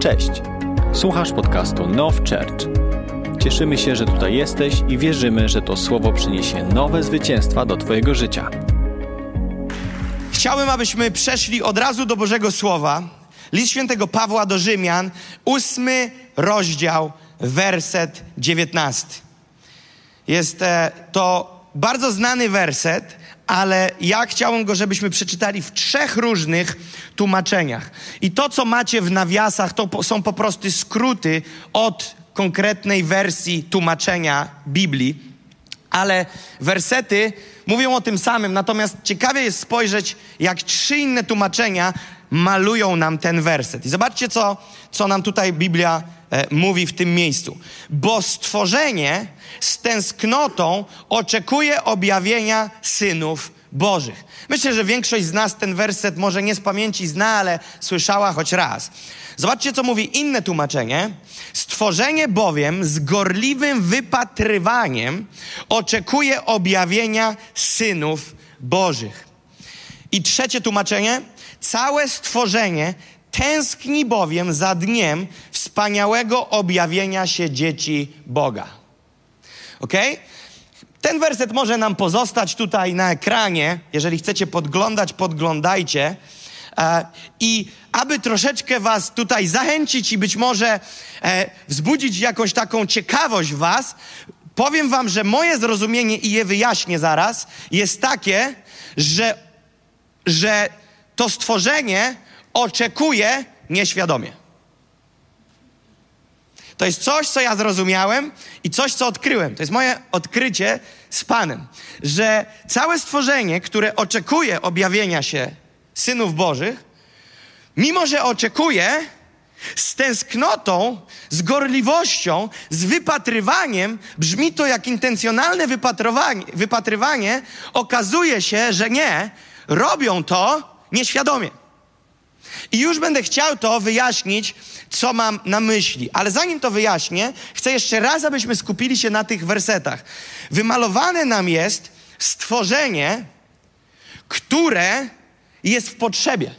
Cześć. Słuchasz podcastu Now Church. Cieszymy się, że tutaj jesteś i wierzymy, że to słowo przyniesie nowe zwycięstwa do Twojego życia. Chciałbym, abyśmy przeszli od razu do Bożego Słowa. List świętego Pawła do Rzymian, ósmy rozdział, werset dziewiętnasty. Jest e, to bardzo znany werset, ale ja chciałbym go, żebyśmy przeczytali w trzech różnych tłumaczeniach. I to, co macie w nawiasach, to są po prostu skróty od konkretnej wersji tłumaczenia Biblii. Ale wersety mówią o tym samym, natomiast ciekawie jest spojrzeć, jak trzy inne tłumaczenia malują nam ten werset. I zobaczcie, co, co nam tutaj Biblia mówi w tym miejscu. Bo stworzenie z tęsknotą oczekuje objawienia synów Bożych. Myślę, że większość z nas ten werset może nie z pamięci zna, ale słyszała choć raz. Zobaczcie, co mówi inne tłumaczenie. Stworzenie bowiem z gorliwym wypatrywaniem oczekuje objawienia synów Bożych. I trzecie tłumaczenie. Całe stworzenie tęskni bowiem za dniem wspaniałego objawienia się dzieci Boga. Ok? Ten werset może nam pozostać tutaj na ekranie. Jeżeli chcecie podglądać, podglądajcie. E, I aby troszeczkę Was tutaj zachęcić i być może e, wzbudzić jakąś taką ciekawość w Was, powiem Wam, że moje zrozumienie i je wyjaśnię zaraz, jest takie, że, że to stworzenie oczekuje nieświadomie. To jest coś, co ja zrozumiałem i coś, co odkryłem. To jest moje odkrycie z Panem, że całe stworzenie, które oczekuje objawienia się synów Bożych, mimo że oczekuje, z tęsknotą, z gorliwością, z wypatrywaniem, brzmi to jak intencjonalne wypatrywanie, wypatrywanie okazuje się, że nie, robią to nieświadomie. I już będę chciał to wyjaśnić, co mam na myśli. Ale zanim to wyjaśnię, chcę jeszcze raz, abyśmy skupili się na tych wersetach. Wymalowane nam jest stworzenie, które jest w potrzebie.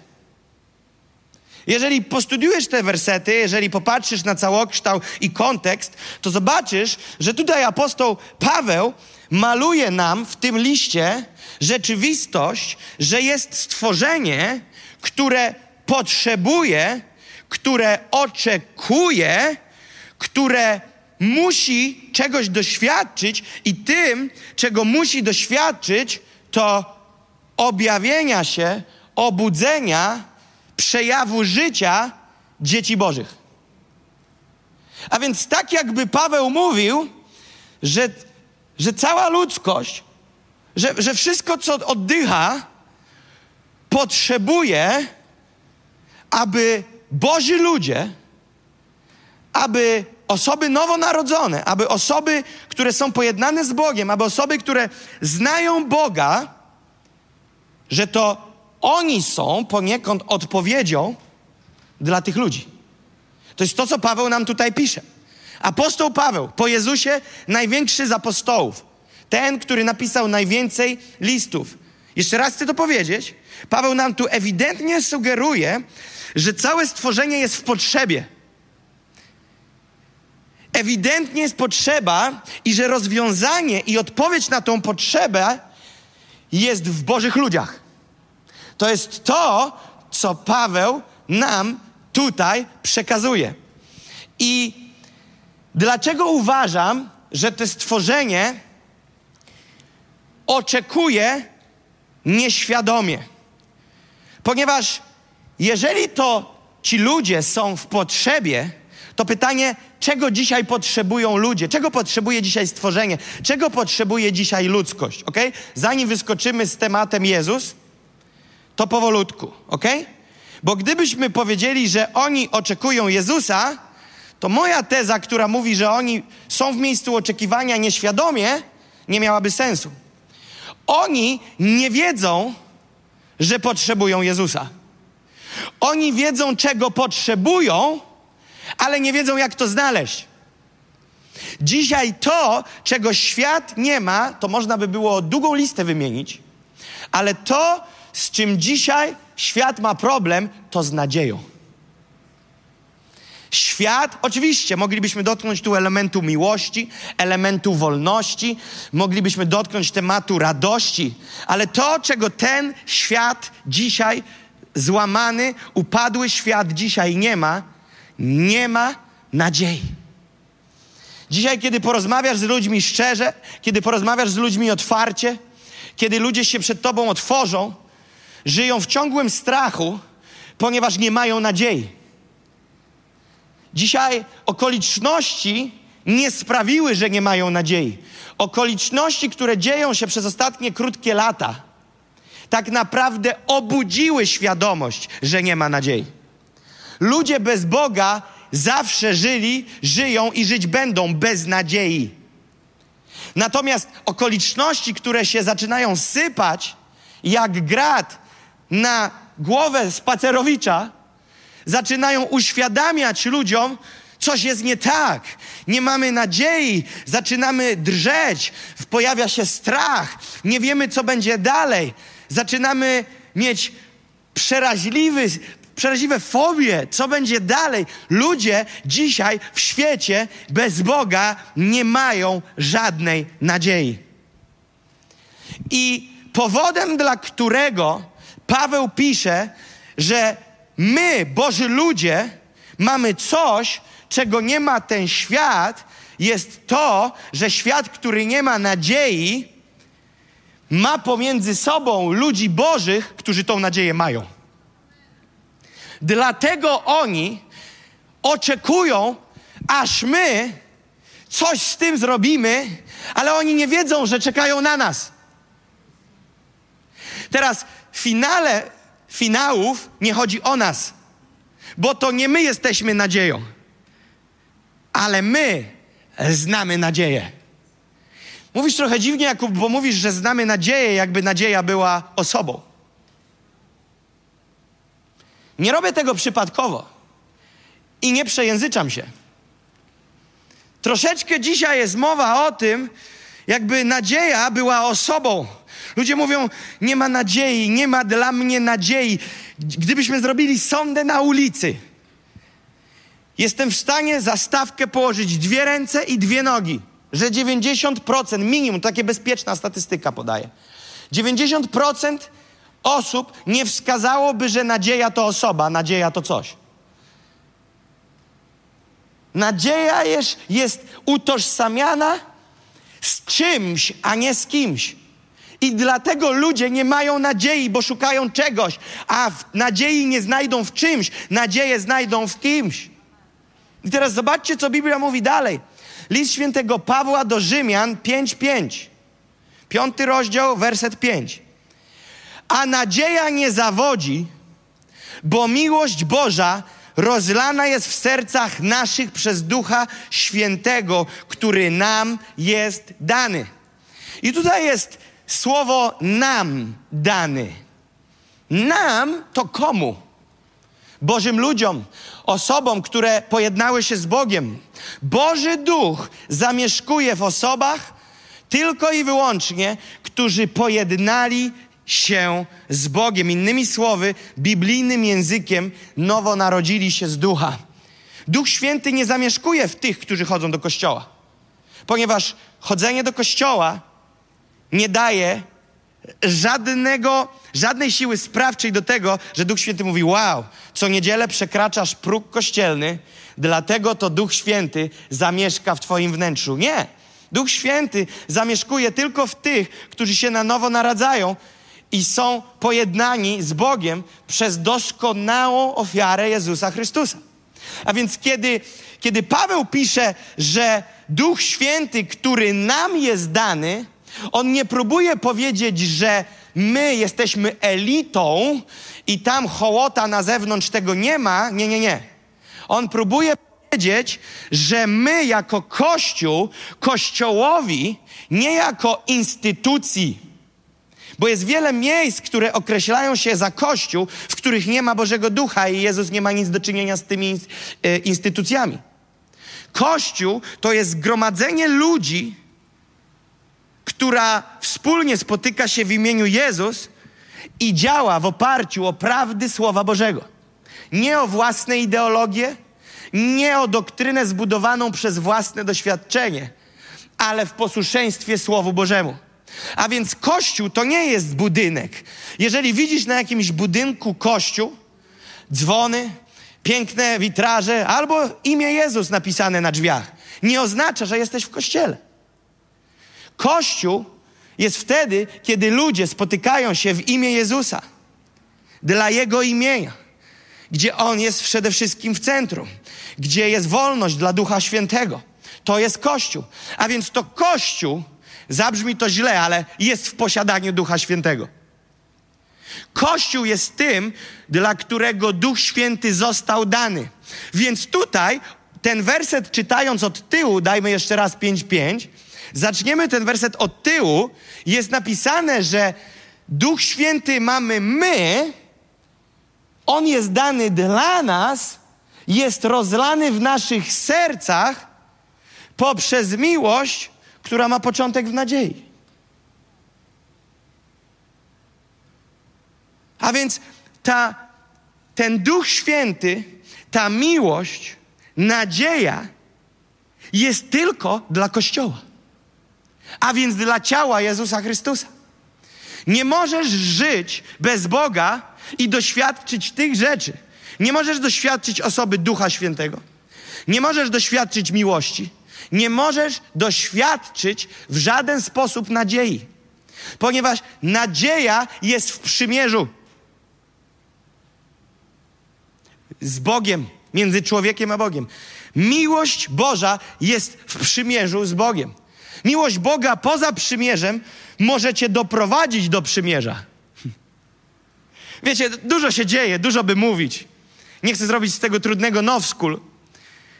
Jeżeli postudiujesz te wersety, jeżeli popatrzysz na całokształt i kontekst, to zobaczysz, że tutaj apostoł Paweł maluje nam w tym liście rzeczywistość, że jest stworzenie, które potrzebuje, które oczekuje, które musi czegoś doświadczyć i tym, czego musi doświadczyć, to objawienia się, obudzenia, przejawu życia dzieci Bożych. A więc tak jakby Paweł mówił, że, że cała ludzkość, że, że wszystko, co oddycha, potrzebuje, aby Boży ludzie, aby osoby nowonarodzone, aby osoby, które są pojednane z Bogiem, aby osoby, które znają Boga, że to oni są poniekąd odpowiedzią dla tych ludzi. To jest to, co Paweł nam tutaj pisze. Apostoł Paweł, po Jezusie największy z apostołów, ten, który napisał najwięcej listów. Jeszcze raz chcę to powiedzieć. Paweł nam tu ewidentnie sugeruje, że całe stworzenie jest w potrzebie. Ewidentnie jest potrzeba i że rozwiązanie i odpowiedź na tą potrzebę jest w Bożych ludziach. To jest to, co Paweł nam tutaj przekazuje. I dlaczego uważam, że to stworzenie oczekuje nieświadomie? Ponieważ jeżeli to ci ludzie są w potrzebie, to pytanie, czego dzisiaj potrzebują ludzie? Czego potrzebuje dzisiaj stworzenie? Czego potrzebuje dzisiaj ludzkość? Ok? Zanim wyskoczymy z tematem Jezus, to powolutku, ok? Bo gdybyśmy powiedzieli, że oni oczekują Jezusa, to moja teza, która mówi, że oni są w miejscu oczekiwania nieświadomie, nie miałaby sensu. Oni nie wiedzą, że potrzebują Jezusa. Oni wiedzą, czego potrzebują, ale nie wiedzą, jak to znaleźć. Dzisiaj to, czego świat nie ma, to można by było długą listę wymienić, ale to, z czym dzisiaj świat ma problem, to z nadzieją. świat, oczywiście moglibyśmy dotknąć tu elementu miłości, elementu wolności, moglibyśmy dotknąć tematu radości, ale to, czego ten świat dzisiaj, złamany, upadły świat dzisiaj nie ma, nie ma nadziei. Dzisiaj, kiedy porozmawiasz z ludźmi szczerze, kiedy porozmawiasz z ludźmi otwarcie, kiedy ludzie się przed Tobą otworzą, żyją w ciągłym strachu, ponieważ nie mają nadziei. Dzisiaj okoliczności nie sprawiły, że nie mają nadziei. Okoliczności, które dzieją się przez ostatnie krótkie lata, tak naprawdę obudziły świadomość, że nie ma nadziei. Ludzie bez Boga zawsze żyli, żyją i żyć będą bez nadziei. Natomiast okoliczności, które się zaczynają sypać jak grad na głowę spacerowicza, zaczynają uświadamiać ludziom, coś jest nie tak, nie mamy nadziei, zaczynamy drżeć, pojawia się strach, nie wiemy, co będzie dalej, zaczynamy mieć przeraźliwy, przeraźliwe fobie, co będzie dalej. Ludzie dzisiaj w świecie bez Boga nie mają żadnej nadziei. I powodem, dla którego Paweł pisze, że my, Boży ludzie, mamy coś, czego nie ma ten świat, jest to, że świat, który nie ma nadziei, ma pomiędzy sobą ludzi Bożych, którzy tą nadzieję mają. Dlatego oni oczekują, aż my coś z tym zrobimy, ale oni nie wiedzą, że czekają na nas. Teraz w finale finałów nie chodzi o nas, bo to nie my jesteśmy nadzieją, ale my znamy nadzieję. Mówisz trochę dziwnie, Jakub, bo mówisz, że znamy nadzieję, jakby nadzieja była osobą. Nie robię tego przypadkowo i nie przejęzyczam się. Troszeczkę dzisiaj jest mowa o tym, jakby nadzieja była osobą. Ludzie mówią, nie ma nadziei, nie ma dla mnie nadziei. Gdybyśmy zrobili sondę na ulicy, jestem w stanie za stawkę położyć dwie ręce i dwie nogi, że 90% minimum, takie bezpieczna statystyka podaje. 90% osób nie wskazałoby, że nadzieja to osoba, nadzieja to coś. Nadzieja jest, jest utożsamiana z czymś, a nie z kimś. I dlatego ludzie nie mają nadziei, bo szukają czegoś, a nadziei nie znajdą w czymś, nadzieję znajdą w kimś. I teraz zobaczcie, co Biblia mówi dalej. List świętego Pawła do Rzymian 5:5. Piąty rozdział, werset 5. A nadzieja nie zawodzi, bo miłość Boża rozlana jest w sercach naszych przez Ducha Świętego, który nam jest dany. I tutaj jest słowo nam dany. Nam to komu? Bożym ludziom, osobom, które pojednały się z Bogiem. Boży Duch zamieszkuje w osobach tylko i wyłącznie, którzy pojednali się z Bogiem. Innymi słowy, biblijnym językiem, nowo narodzili się z ducha. Duch Święty nie zamieszkuje w tych, którzy chodzą do kościoła, ponieważ chodzenie do kościoła nie daje żadnego, żadnej siły sprawczej do tego, że Duch Święty mówi: Wow, co niedzielę przekraczasz próg kościelny, dlatego to Duch Święty zamieszka w Twoim wnętrzu. Nie. Duch Święty zamieszkuje tylko w tych, którzy się na nowo naradzają i są pojednani z Bogiem przez doskonałą ofiarę Jezusa Chrystusa. A więc kiedy, kiedy Paweł pisze, że Duch Święty, który nam jest dany, on nie próbuje powiedzieć, że my jesteśmy elitą i tam hołota na zewnątrz tego nie ma. Nie, nie, nie. On próbuje powiedzieć, że my jako Kościół, Kościołowi, nie jako instytucji, bo jest wiele miejsc, które określają się za Kościół, w których nie ma Bożego Ducha i Jezus nie ma nic do czynienia z tymi e, instytucjami. Kościół to jest zgromadzenie ludzi, która wspólnie spotyka się w imieniu Jezus i działa w oparciu o prawdy Słowa Bożego. Nie o własne ideologie, nie o doktrynę zbudowaną przez własne doświadczenie, ale w posłuszeństwie Słowu Bożemu. A więc Kościół to nie jest budynek. Jeżeli widzisz na jakimś budynku Kościół, dzwony, piękne witraże albo imię Jezus napisane na drzwiach, nie oznacza, że jesteś w Kościele. Kościół jest wtedy, kiedy ludzie spotykają się w imię Jezusa, dla Jego imienia, gdzie On jest przede wszystkim w centrum, gdzie jest wolność dla Ducha Świętego. To jest Kościół. A więc to Kościół, zabrzmi to źle, ale jest w posiadaniu Ducha Świętego. Kościół jest tym, dla którego Duch Święty został dany. Więc tutaj ten werset czytając od tyłu, dajmy jeszcze raz 5:5, zaczniemy ten werset od tyłu, jest napisane, że Duch Święty mamy my, On jest dany dla nas, jest rozlany w naszych sercach poprzez miłość, która ma początek w nadziei. A więc ta, ten Duch Święty, ta miłość, nadzieja jest tylko dla Kościoła, a więc dla ciała Jezusa Chrystusa. Nie możesz żyć bez Boga i doświadczyć tych rzeczy. Nie możesz doświadczyć osoby Ducha Świętego. Nie możesz doświadczyć miłości. Nie możesz doświadczyć w żaden sposób nadziei, ponieważ nadzieja jest w przymierzu z Bogiem, między człowiekiem a Bogiem. Miłość Boża jest w przymierzu z Bogiem. Miłość Boga poza przymierzem może cię doprowadzić do przymierza. Wiecie, dużo się dzieje, dużo by mówić. Nie chcę zrobić z tego trudnego now school.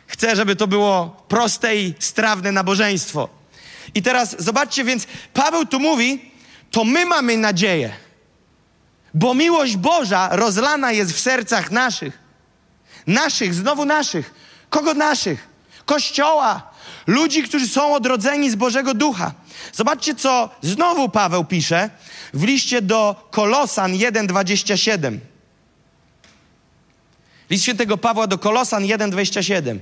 Chcę, żeby to było proste i strawne nabożeństwo. I teraz zobaczcie, więc Paweł tu mówi, to my mamy nadzieję, bo miłość Boża rozlana jest w sercach naszych. Naszych, znowu naszych. Kogo naszych? Kościoła. Ludzi, którzy są odrodzeni z Bożego Ducha. Zobaczcie, co znowu Paweł pisze w liście do Kolosan 1,27. List świętego Pawła do Kolosan 1,27.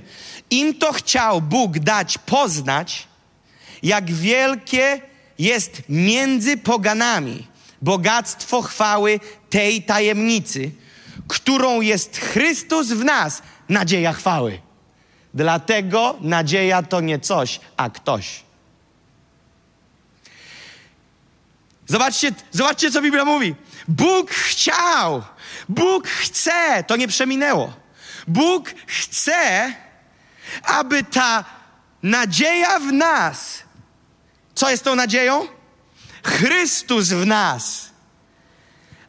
Im to chciał Bóg dać poznać, jak wielkie jest między poganami bogactwo chwały tej tajemnicy, którą jest Chrystus w nas, nadzieja chwały. Dlatego nadzieja to nie coś, a ktoś. Zobaczcie, zobaczcie, co Biblia mówi. Bóg chciał, Bóg chce, to nie przeminęło. Bóg chce, aby ta nadzieja w nas, co jest tą nadzieją? Chrystus w nas.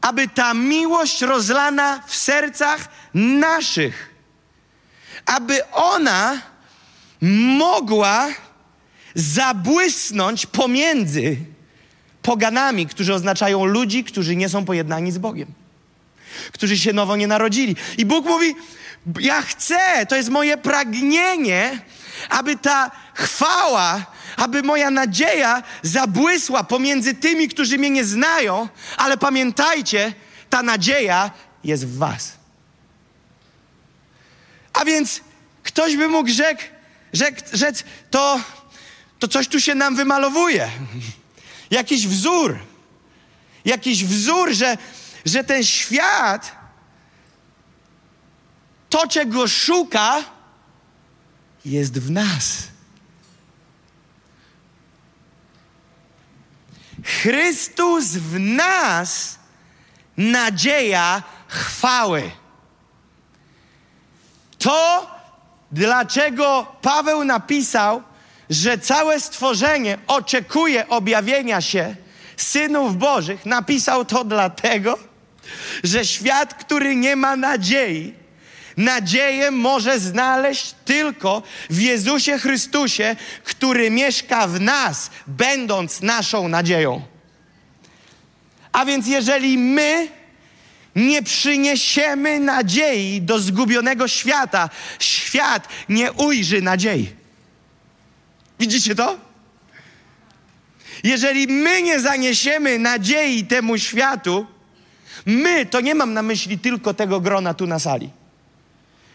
Aby ta miłość rozlana w sercach naszych, aby ona mogła zabłysnąć pomiędzy poganami, którzy oznaczają ludzi, którzy nie są pojednani z Bogiem, którzy się nowo nie narodzili. I Bóg mówi: Ja chcę, to jest moje pragnienie, aby ta chwała, aby moja nadzieja zabłysła pomiędzy tymi, którzy mnie nie znają, ale pamiętajcie, ta nadzieja jest w Was. A więc ktoś by mógł rzec, rzec, rzec to, to coś tu się nam wymalowuje jakiś wzór. Jakiś wzór, że, że ten świat, to czego szuka, jest w nas. Chrystus w nas, nadzieja chwały. To, dlaczego Paweł napisał, że całe stworzenie oczekuje objawienia się synów Bożych, napisał to dlatego, że świat, który nie ma nadziei, nadzieję może znaleźć tylko w Jezusie Chrystusie, który mieszka w nas, będąc naszą nadzieją. A więc jeżeli my nie przyniesiemy nadziei do zgubionego świata, świat nie ujrzy nadziei. Widzicie to? Jeżeli my nie zaniesiemy nadziei temu światu, my, to nie mam na myśli tylko tego grona tu na sali.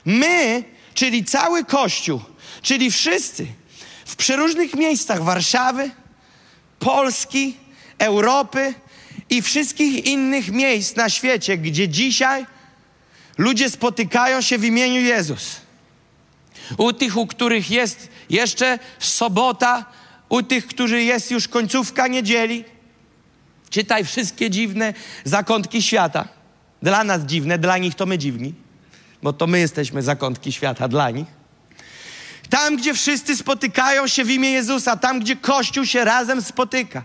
My czyli cały Kościół, czyli wszyscy w przeróżnych miejscach Warszawy, Polski, Europy i wszystkich innych miejsc na świecie, gdzie dzisiaj ludzie spotykają się w imieniu Jezus. U tych, u których jest jeszcze sobota, u tych, którzy jest już końcówka niedzieli. Czytaj wszystkie dziwne zakątki świata. Dla nas dziwne, dla nich to my dziwni, bo to my jesteśmy zakątki świata dla nich. Tam, gdzie wszyscy spotykają się w imię Jezusa, tam, gdzie Kościół się razem spotyka,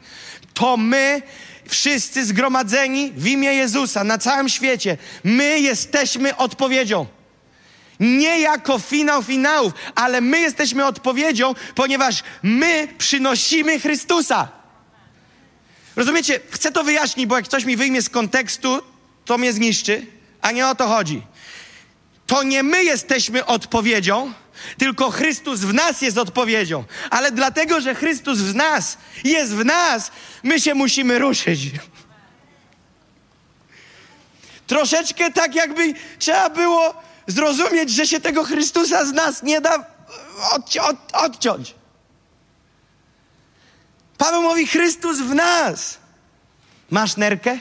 to my, wszyscy zgromadzeni w imię Jezusa na całym świecie, my jesteśmy odpowiedzią. Nie jako finał finałów, ale my jesteśmy odpowiedzią, ponieważ my przynosimy Chrystusa. Rozumiecie? Chcę to wyjaśnić, bo jak ktoś mi wyjmie z kontekstu, to mnie zniszczy, a nie o to chodzi. To nie my jesteśmy odpowiedzią, tylko Chrystus w nas jest odpowiedzią. Ale dlatego, że Chrystus w nas jest w nas, my się musimy ruszyć. Troszeczkę tak, jakby trzeba było zrozumieć, że się tego Chrystusa z nas nie da odci od, odciąć. Paweł mówi: Chrystus w nas. Masz nerkę?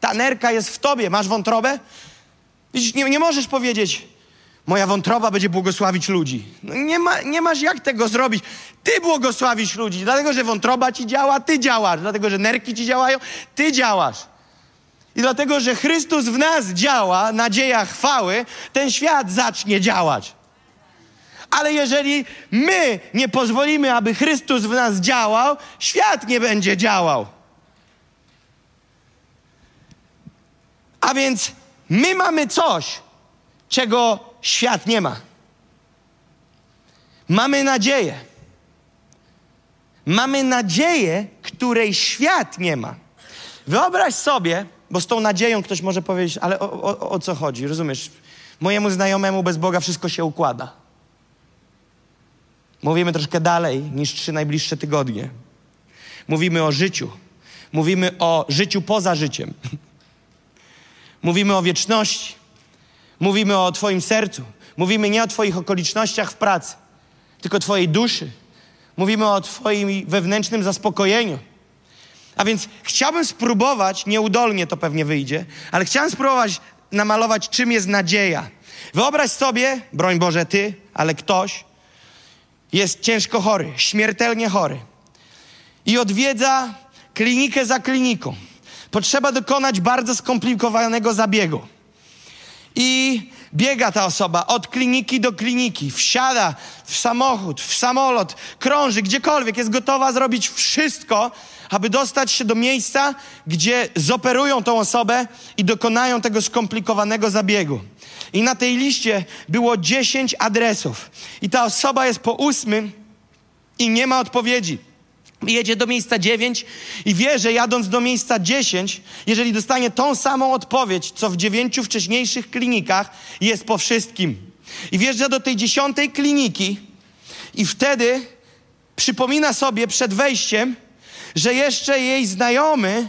Ta nerka jest w tobie. Masz wątrobę? Widzisz, nie, nie możesz powiedzieć, moja wątroba będzie błogosławić ludzi. No nie, ma, nie masz jak tego zrobić. Ty błogosławisz ludzi, dlatego że wątroba ci działa, ty działasz. Dlatego że nerki ci działają, ty działasz. I dlatego, że Chrystus w nas działa, nadzieja chwały, ten świat zacznie działać. Ale jeżeli my nie pozwolimy, aby Chrystus w nas działał, świat nie będzie działał. A więc my mamy coś, czego świat nie ma. Mamy nadzieję. Mamy nadzieję, której świat nie ma. Wyobraź sobie, bo z tą nadzieją ktoś może powiedzieć, ale o, o, o co chodzi? Rozumiesz? Mojemu znajomemu bez Boga wszystko się układa. Mówimy troszkę dalej niż trzy najbliższe tygodnie. Mówimy o życiu. Mówimy o życiu poza życiem. Mówimy o wieczności. Mówimy o Twoim sercu. Mówimy nie o Twoich okolicznościach w pracy, tylko Twojej duszy. Mówimy o Twoim wewnętrznym zaspokojeniu. A więc chciałbym spróbować, nieudolnie to pewnie wyjdzie, ale chciałem spróbować namalować, czym jest nadzieja. Wyobraź sobie, broń Boże ty, ale ktoś jest ciężko chory, śmiertelnie chory i odwiedza klinikę za kliniką. Potrzeba dokonać bardzo skomplikowanego zabiegu. I biega ta osoba od kliniki do kliniki, wsiada w samochód, w samolot, krąży gdziekolwiek, jest gotowa zrobić wszystko, aby dostać się do miejsca, gdzie zoperują tą osobę i dokonają tego skomplikowanego zabiegu. I na tej liście było 10 adresów. I ta osoba jest po ósmym i nie ma odpowiedzi. Jedzie do miejsca 9 i wie, że jadąc do miejsca 10, jeżeli dostanie tą samą odpowiedź, co w dziewięciu wcześniejszych klinikach, jest po wszystkim. I wjeżdża do tej dziesiątej kliniki i wtedy przypomina sobie przed wejściem, że jeszcze jej znajomy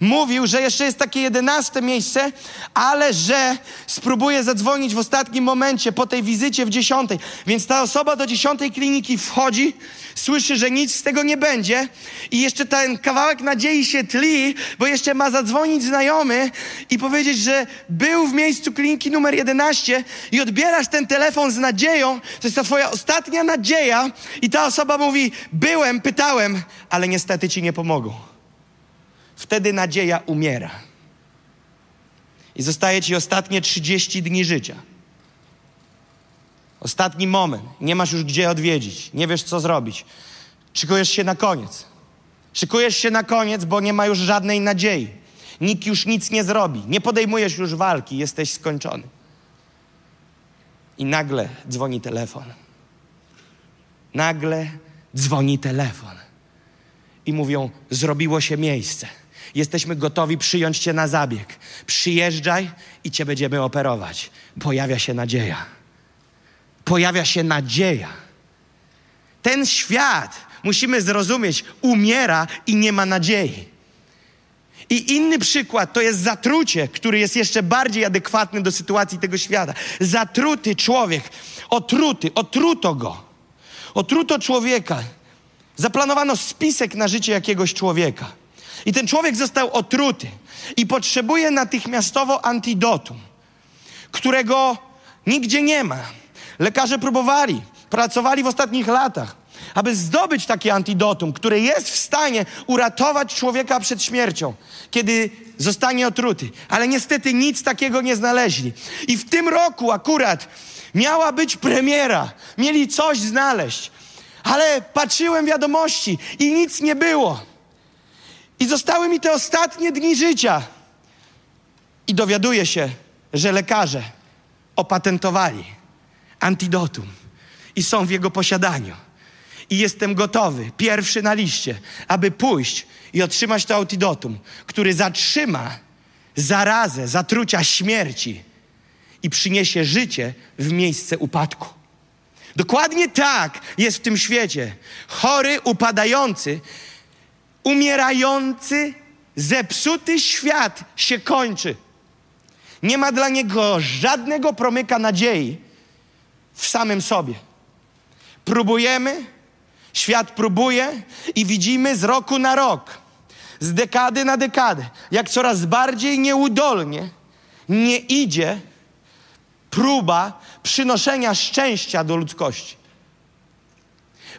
mówił, że jeszcze jest takie jedenaste miejsce, ale że spróbuje zadzwonić w ostatnim momencie po tej wizycie w dziesiątej. Więc ta osoba do dziesiątej kliniki wchodzi, słyszy, że nic z tego nie będzie i jeszcze ten kawałek nadziei się tli, bo jeszcze ma zadzwonić znajomy i powiedzieć, że był w miejscu kliniki numer 11 i odbierasz ten telefon z nadzieją, to jest ta twoja ostatnia nadzieja i ta osoba mówi, byłem, pytałem, ale niestety ci nie pomogą. Wtedy nadzieja umiera. I zostaje ci ostatnie 30 dni życia. Ostatni moment. Nie masz już gdzie odwiedzić. Nie wiesz, co zrobić. Szykujesz się na koniec. Szykujesz się na koniec, bo nie ma już żadnej nadziei. Nikt już nic nie zrobi. Nie podejmujesz już walki. Jesteś skończony. I nagle dzwoni telefon. Nagle dzwoni telefon. I mówią: Zrobiło się miejsce. Jesteśmy gotowi przyjąć Cię na zabieg. Przyjeżdżaj i Cię będziemy operować. Pojawia się nadzieja. Pojawia się nadzieja. Ten świat, musimy zrozumieć, umiera i nie ma nadziei. I inny przykład to jest zatrucie, który jest jeszcze bardziej adekwatny do sytuacji tego świata. Zatruty człowiek Otruty, otruto go. Otruto człowieka. Zaplanowano spisek na życie jakiegoś człowieka. I ten człowiek został otruty i potrzebuje natychmiastowo antidotum, którego nigdzie nie ma. Lekarze próbowali, pracowali w ostatnich latach, aby zdobyć takie antidotum, które jest w stanie uratować człowieka przed śmiercią, kiedy zostanie otruty. Ale niestety nic takiego nie znaleźli. I w tym roku akurat miała być premiera. Mieli coś znaleźć. Ale patrzyłem wiadomości i nic nie było. I zostały mi te ostatnie dni życia. I dowiaduję się, że lekarze opatentowali antidotum i są w jego posiadaniu. I jestem gotowy, pierwszy na liście, aby pójść i otrzymać to antidotum, który zatrzyma zarazę, zatrucia śmierci i przyniesie życie w miejsce upadku. Dokładnie tak jest w tym świecie. Chory, upadający, umierający, zepsuty świat się kończy. Nie ma dla niego żadnego promyka nadziei w samym sobie. Próbujemy, świat próbuje i widzimy z roku na rok, z dekady na dekadę, jak coraz bardziej nieudolnie nie idzie próba przynoszenia szczęścia do ludzkości.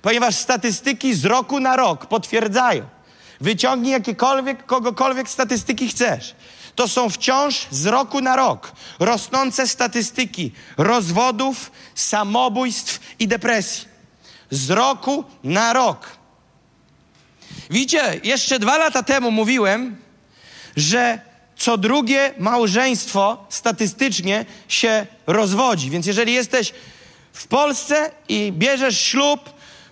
Ponieważ statystyki z roku na rok potwierdzają, wyciągnij jakiekolwiek, kogokolwiek statystyki chcesz, to są wciąż z roku na rok rosnące statystyki rozwodów, samobójstw i depresji. Z roku na rok. Widzicie, jeszcze dwa lata temu mówiłem, że co drugie małżeństwo statystycznie się rozwodzi. Więc jeżeli jesteś w Polsce i bierzesz ślub,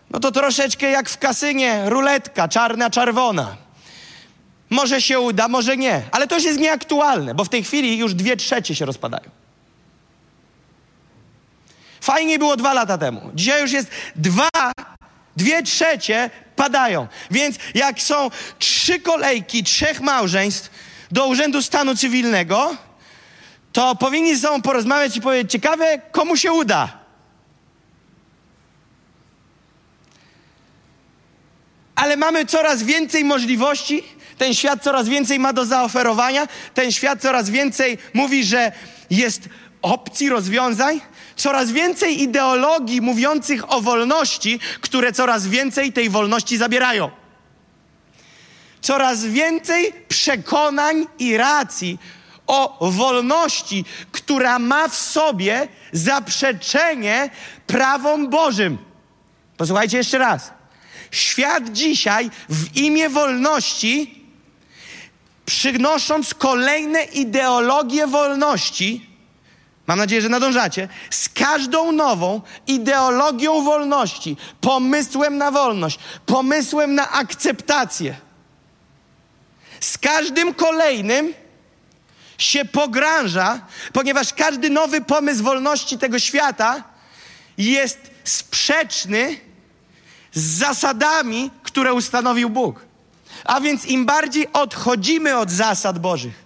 no to troszeczkę jak w kasynie, ruletka, czarna, czerwona. Może się uda, może nie. Ale to już jest nieaktualne, bo w tej chwili już dwie trzecie się rozpadają. Fajnie było dwa lata temu. Dzisiaj już jest dwa, dwie trzecie padają. Więc jak są trzy kolejki, trzech małżeństw do Urzędu Stanu Cywilnego, to powinni ze sobą porozmawiać i powiedzieć, ciekawe, komu się uda. Ale mamy coraz więcej możliwości, ten świat coraz więcej ma do zaoferowania, ten świat coraz więcej mówi, że jest opcji rozwiązań, coraz więcej ideologii mówiących o wolności, które coraz więcej tej wolności zabierają. Coraz więcej przekonań i racji o wolności, która ma w sobie zaprzeczenie prawom Bożym. Posłuchajcie jeszcze raz. Świat dzisiaj w imię wolności, przynosząc kolejne ideologie wolności, mam nadzieję, że nadążacie, z każdą nową ideologią wolności, pomysłem na wolność, pomysłem na akceptację, z każdym kolejnym się pogrąża, ponieważ każdy nowy pomysł wolności tego świata jest sprzeczny z zasadami, które ustanowił Bóg. A więc im bardziej odchodzimy od zasad Bożych,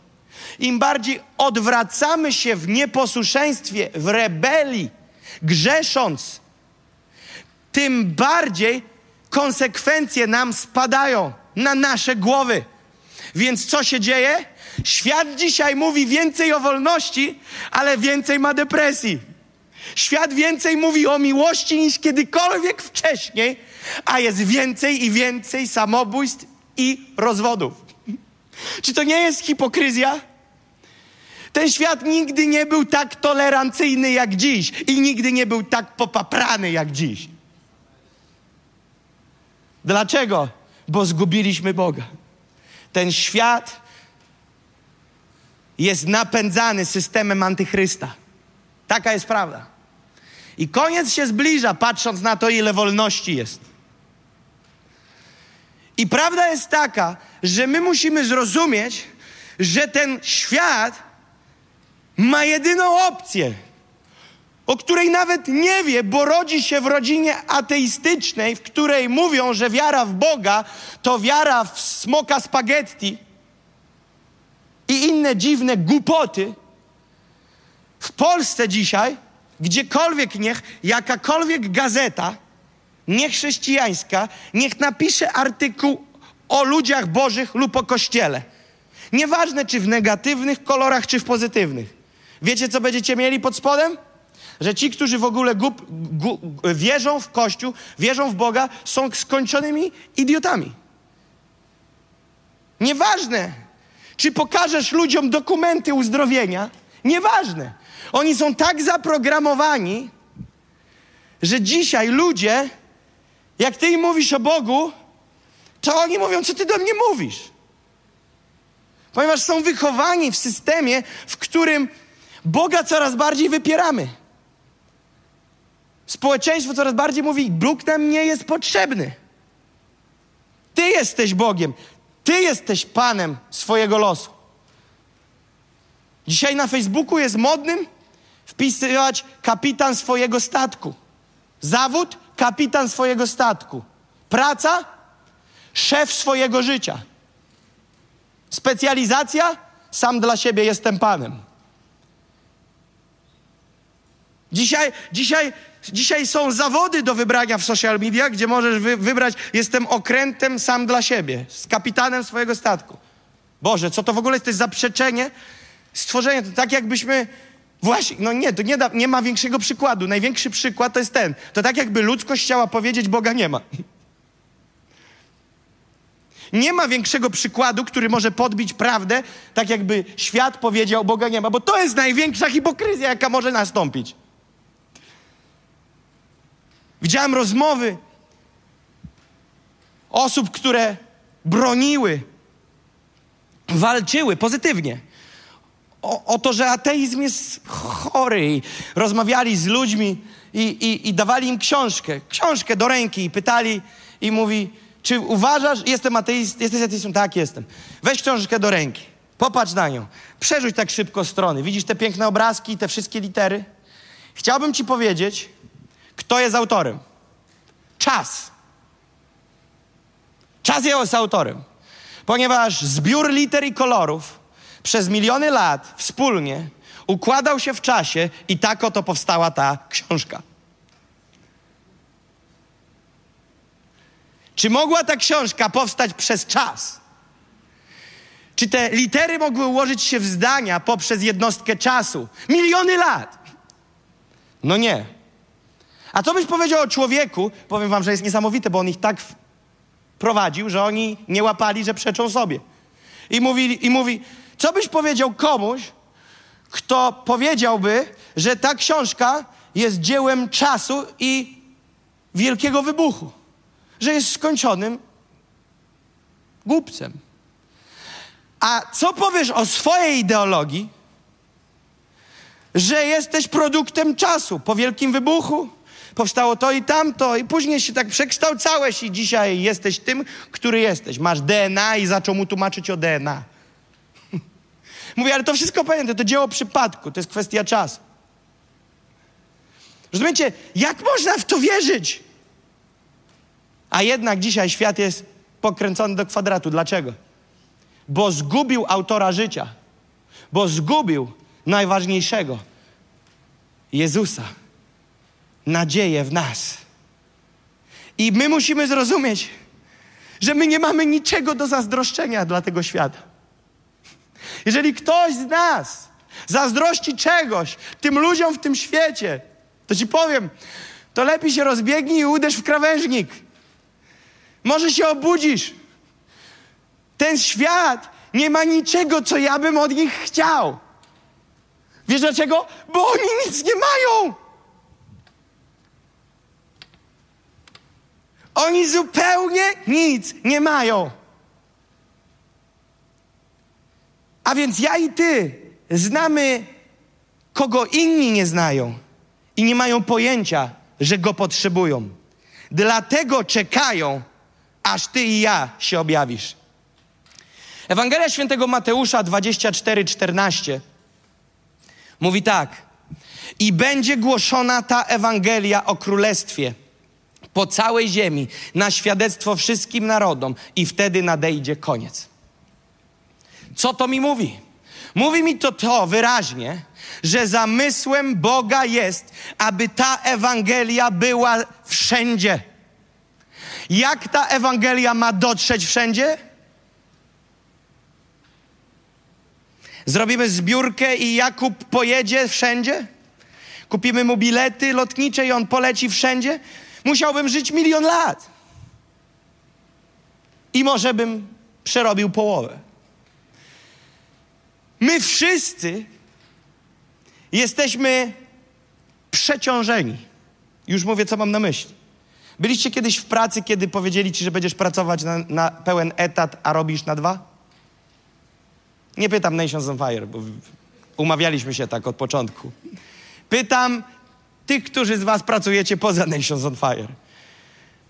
im bardziej odwracamy się w nieposłuszeństwie, w rebelii, grzesząc, tym bardziej konsekwencje nam spadają na nasze głowy. Więc co się dzieje? Świat dzisiaj mówi więcej o wolności, ale więcej ma depresji. Świat więcej mówi o miłości niż kiedykolwiek wcześniej, a jest więcej i więcej samobójstw i rozwodów. Czy to nie jest hipokryzja? Ten świat nigdy nie był tak tolerancyjny jak dziś i nigdy nie był tak popaprany jak dziś. Dlaczego? Bo zgubiliśmy Boga. Ten świat jest napędzany systemem antychrysta. Taka jest prawda. I koniec się zbliża, patrząc na to, ile wolności jest. I prawda jest taka, że my musimy zrozumieć, że ten świat ma jedyną opcję, o której nawet nie wie, bo rodzi się w rodzinie ateistycznej, w której mówią, że wiara w Boga to wiara w smoka spaghetti i inne dziwne głupoty. W Polsce dzisiaj gdziekolwiek niech, jakakolwiek gazeta, niechrześcijańska, niech napisze artykuł o ludziach bożych lub o kościele. Nieważne, czy w negatywnych kolorach, czy w pozytywnych. Wiecie, co będziecie mieli pod spodem? Że ci, którzy w ogóle gu, wierzą w Kościół, wierzą w Boga, są skończonymi idiotami. Nieważne, czy pokażesz ludziom dokumenty uzdrowienia, nieważne. Oni są tak zaprogramowani, że dzisiaj ludzie, jak ty im mówisz o Bogu, to oni mówią, co ty do mnie mówisz. Ponieważ są wychowani w systemie, w którym Boga coraz bardziej wypieramy. Społeczeństwo coraz bardziej mówi: Bóg nam nie jest potrzebny. Ty jesteś Bogiem. Ty jesteś Panem swojego losu. Dzisiaj na Facebooku jest modnym wpisywać kapitan swojego statku. Zawód kapitan swojego statku. Praca szef swojego życia. Specjalizacja sam dla siebie jestem panem. Dzisiaj, dzisiaj, dzisiaj są zawody do wybrania w social media, gdzie możesz wy, wybrać jestem okrętem sam dla siebie, z kapitanem swojego statku. Boże, co to w ogóle jest, to jest zaprzeczenie stworzenia. To tak jakbyśmy Właśnie, no nie, to nie, da, nie ma większego przykładu. Największy przykład to jest ten. To tak jakby ludzkość chciała powiedzieć, Boga nie ma. Nie ma większego przykładu, który może podbić prawdę, tak jakby świat powiedział, Boga nie ma, bo to jest największa hipokryzja, jaka może nastąpić. Widziałem rozmowy osób, które broniły, walczyły pozytywnie o, o, to, że ateizm jest chory. rozmawiali z ludźmi i, i, i dawali im książkę, książkę do ręki i pytali i mówi, czy uważasz, jestem ateist, jesteś ateistą? Tak, jestem. Weź książkę do ręki, popatrz na nią, przerzuć tak szybko strony. Widzisz te piękne obrazki, te wszystkie litery? Chciałbym ci powiedzieć, kto jest autorem. Czas. Czas jest autorem. Ponieważ zbiór liter i kolorów przez miliony lat wspólnie układał się w czasie i tak oto powstała ta książka. Czy mogła ta książka powstać przez czas? Czy te litery mogły ułożyć się w zdania poprzez jednostkę czasu? Miliony lat. No nie. A co byś powiedział o człowieku? Powiem wam, że jest niesamowite, bo on ich tak prowadził, że oni nie łapali, że przeczą sobie. I, mówili, I mówi, co byś powiedział komuś, kto powiedziałby, że ta książka jest dziełem czasu i wielkiego wybuchu? Że jest skończonym głupcem. A co powiesz o swojej ideologii, że jesteś produktem czasu po wielkim wybuchu? Powstało to i tamto, i później się tak przekształcałeś, i dzisiaj jesteś tym, który jesteś. Masz DNA i zaczął mu tłumaczyć o DNA. Mówię, ale to wszystko pamiętam, to dzieło przypadku, to jest kwestia czasu. Rozumiecie, jak można w to wierzyć? A jednak dzisiaj świat jest pokręcony do kwadratu. Dlaczego? Bo zgubił autora życia, bo zgubił najważniejszego Jezusa, nadzieję w nas. I my musimy zrozumieć, że my nie mamy niczego do zazdroszczenia dla tego świata. Jeżeli ktoś z nas zazdrości czegoś tym ludziom w tym świecie, to ci powiem, to lepiej się rozbiegnij i uderz w krawężnik. Może się obudzisz. Ten świat nie ma niczego, co ja bym od nich chciał. Wiesz dlaczego? Bo oni nic nie mają. Oni zupełnie nic nie mają. A więc ja i ty znamy, kogo inni nie znają i nie mają pojęcia, że go potrzebują. Dlatego czekają, aż ty i ja się objawisz. Ewangelia świętego Mateusza 24:14 mówi tak: I będzie głoszona ta Ewangelia o królestwie po całej ziemi na świadectwo wszystkim narodom, i wtedy nadejdzie koniec. Co to mi mówi? Mówi mi to to wyraźnie, że zamysłem Boga jest, aby ta Ewangelia była wszędzie. Jak ta Ewangelia ma dotrzeć wszędzie? Zrobimy zbiórkę i Jakub pojedzie wszędzie? Kupimy mu bilety lotnicze i on poleci wszędzie? Musiałbym żyć milion lat. I może bym przerobił połowę. My wszyscy jesteśmy przeciążeni. Już mówię, co mam na myśli. Byliście kiedyś w pracy, kiedy powiedzieli ci, że będziesz pracować na, na pełen etat, a robisz na dwa? Nie pytam Nations on Fire, bo umawialiśmy się tak od początku. Pytam tych, którzy z was pracujecie poza Nations on Fire.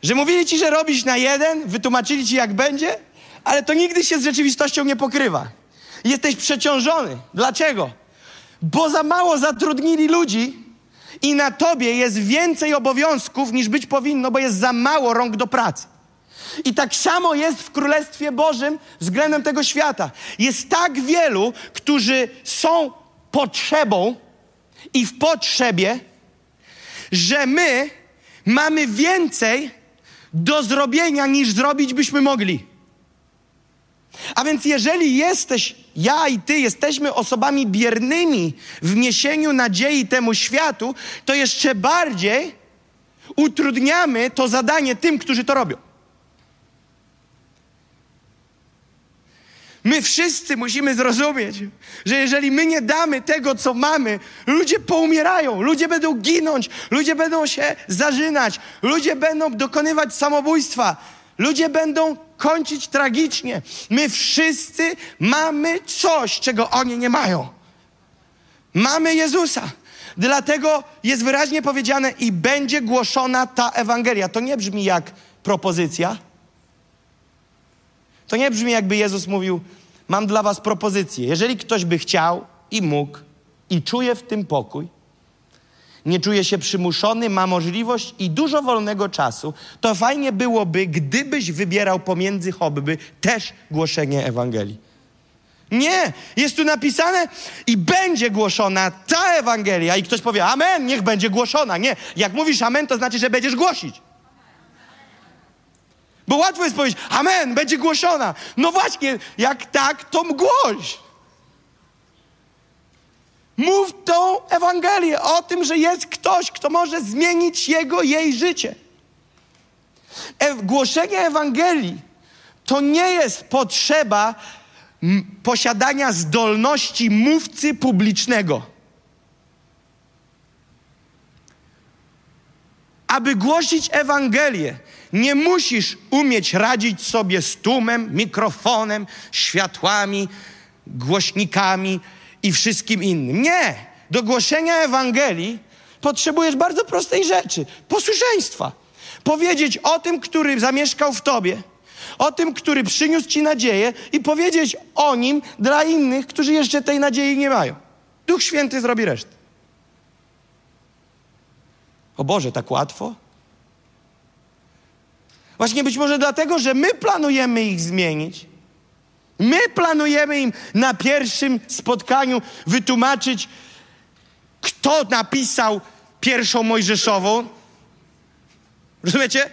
Że mówili ci, że robisz na jeden, wytłumaczyli ci, jak będzie, ale to nigdy się z rzeczywistością nie pokrywa. Jesteś przeciążony. Dlaczego? Bo za mało zatrudnili ludzi i na tobie jest więcej obowiązków niż być powinno, bo jest za mało rąk do pracy. I tak samo jest w Królestwie Bożym względem tego świata. Jest tak wielu, którzy są potrzebą i w potrzebie, że my mamy więcej do zrobienia niż zrobić byśmy mogli. A więc jeżeli jesteś, ja i ty jesteśmy osobami biernymi w niesieniu nadziei temu światu, to jeszcze bardziej utrudniamy to zadanie tym, którzy to robią. My wszyscy musimy zrozumieć, że jeżeli my nie damy tego, co mamy, ludzie poumierają, ludzie będą ginąć, ludzie będą się zażynać, ludzie będą dokonywać samobójstwa, ludzie będą kończyć tragicznie. My wszyscy mamy coś, czego oni nie mają. Mamy Jezusa. Dlatego jest wyraźnie powiedziane i będzie głoszona ta Ewangelia. To nie brzmi jak propozycja. To nie brzmi jakby Jezus mówił: Mam dla Was propozycję. Jeżeli ktoś by chciał i mógł i czuje w tym pokój, nie czuje się przymuszony, ma możliwość i dużo wolnego czasu, to fajnie byłoby, gdybyś wybierał pomiędzy hobby też głoszenie Ewangelii. Nie, jest tu napisane i będzie głoszona ta Ewangelia. I ktoś powie, Amen, niech będzie głoszona. Nie, jak mówisz Amen, to znaczy, że będziesz głosić. Bo łatwo jest powiedzieć, Amen, będzie głoszona. No właśnie, jak tak, to głoś. Mów tą Ewangelię o tym, że jest ktoś, kto może zmienić jego, jej życie. E głoszenie Ewangelii to nie jest potrzeba posiadania zdolności mówcy publicznego. Aby głosić Ewangelię, nie musisz umieć radzić sobie z tłumem, mikrofonem, światłami, głośnikami i wszystkim innym. Nie! Do głoszenia Ewangelii potrzebujesz bardzo prostej rzeczy posłuszeństwa. Powiedzieć o tym, który zamieszkał w tobie, o tym, który przyniósł ci nadzieję i powiedzieć o nim dla innych, którzy jeszcze tej nadziei nie mają. Duch Święty zrobi resztę. O Boże, tak łatwo? Właśnie być może dlatego, że my planujemy ich zmienić. My planujemy im na pierwszym spotkaniu wytłumaczyć, kto napisał pierwszą Mojżeszową. Rozumiecie?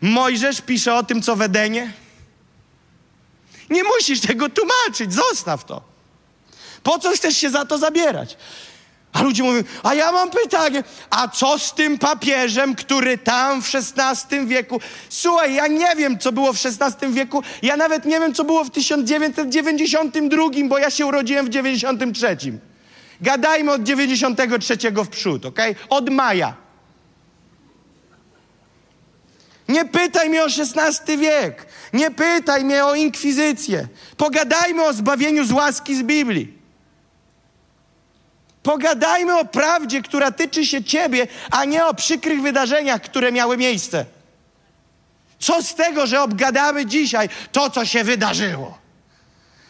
Mojżesz pisze o tym, co w Edenie. Nie musisz tego tłumaczyć, zostaw to. Po co chcesz się za to zabierać? A ludzie mówią, a ja mam pytanie, a co z tym papieżem, który tam w XVI wieku... Słuchaj, ja nie wiem, co było w XVI wieku, ja nawet nie wiem, co było w 1992, bo ja się urodziłem w 93. Gadajmy od 93 w przód, ok? Od maja. Nie pytaj mnie o XVI wiek. Nie pytaj mnie o inkwizycję. Pogadajmy o zbawieniu z łaski z Biblii. Pogadajmy o prawdzie, która tyczy się Ciebie, a nie o przykrych wydarzeniach, które miały miejsce. Co z tego, że obgadamy dzisiaj to, co się wydarzyło?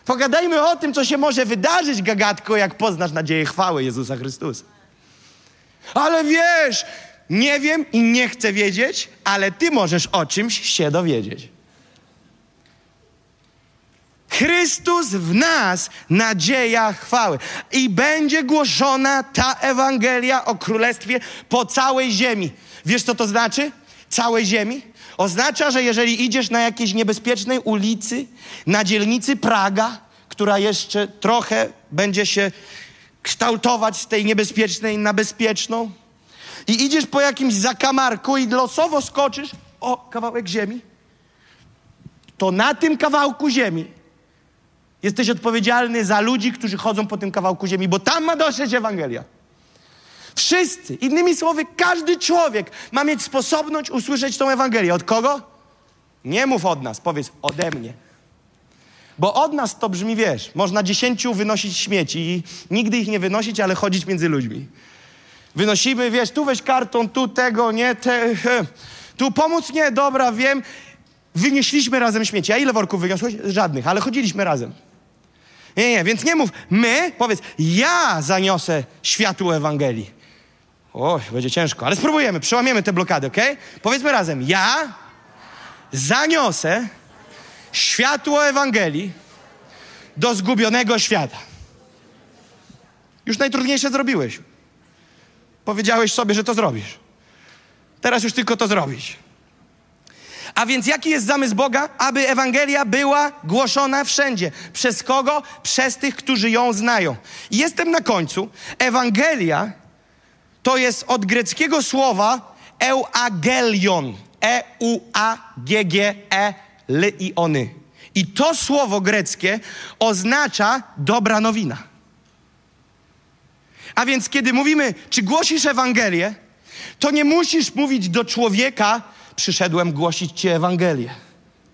Pogadajmy o tym, co się może wydarzyć, gagatko, jak poznasz nadzieję chwały Jezusa Chrystusa. Ale wiesz, nie wiem i nie chcę wiedzieć, ale ty możesz o czymś się dowiedzieć. Chrystus w nas, nadzieja chwały. I będzie głoszona ta Ewangelia o Królestwie po całej ziemi. Wiesz, co to znaczy? Całej ziemi? Oznacza, że jeżeli idziesz na jakiejś niebezpiecznej ulicy, na dzielnicy Praga, która jeszcze trochę będzie się kształtować z tej niebezpiecznej na bezpieczną, i idziesz po jakimś zakamarku i losowo skoczysz, o, kawałek ziemi, to na tym kawałku ziemi jesteś odpowiedzialny za ludzi, którzy chodzą po tym kawałku ziemi, bo tam ma dotrzeć Ewangelia. Wszyscy, innymi słowy, każdy człowiek ma mieć sposobność usłyszeć tą Ewangelię. Od kogo? Nie mów od nas, powiedz ode mnie. Bo od nas to brzmi, wiesz, można dziesięciu wynosić śmieci i nigdy ich nie wynosić, ale chodzić między ludźmi. Wynosimy, wiesz, tu weź karton, tu tego, nie, te, he. tu pomóc, nie, dobra, wiem. Wynieśliśmy razem śmieci. A ile worków wyniosłeś? Żadnych, ale chodziliśmy razem. Nie, nie, więc nie mów, my, powiedz, ja zaniosę światło Ewangelii. O, będzie ciężko, ale spróbujemy, przełamiemy te blokady, ok? Powiedzmy razem, ja zaniosę światło Ewangelii do zgubionego świata. Już najtrudniejsze zrobiłeś. Powiedziałeś sobie, że to zrobisz. Teraz już tylko to zrobić. A więc jaki jest zamysł Boga? Aby Ewangelia była głoszona wszędzie. Przez kogo? Przez tych, którzy ją znają. I jestem na końcu. Ewangelia to jest od greckiego słowa euagelion. E-U-A-G-G-E l i ony. I to słowo greckie oznacza dobra nowina. A więc kiedy mówimy, czy głosisz Ewangelię, to nie musisz mówić do człowieka, przyszedłem głosić ci Ewangelię.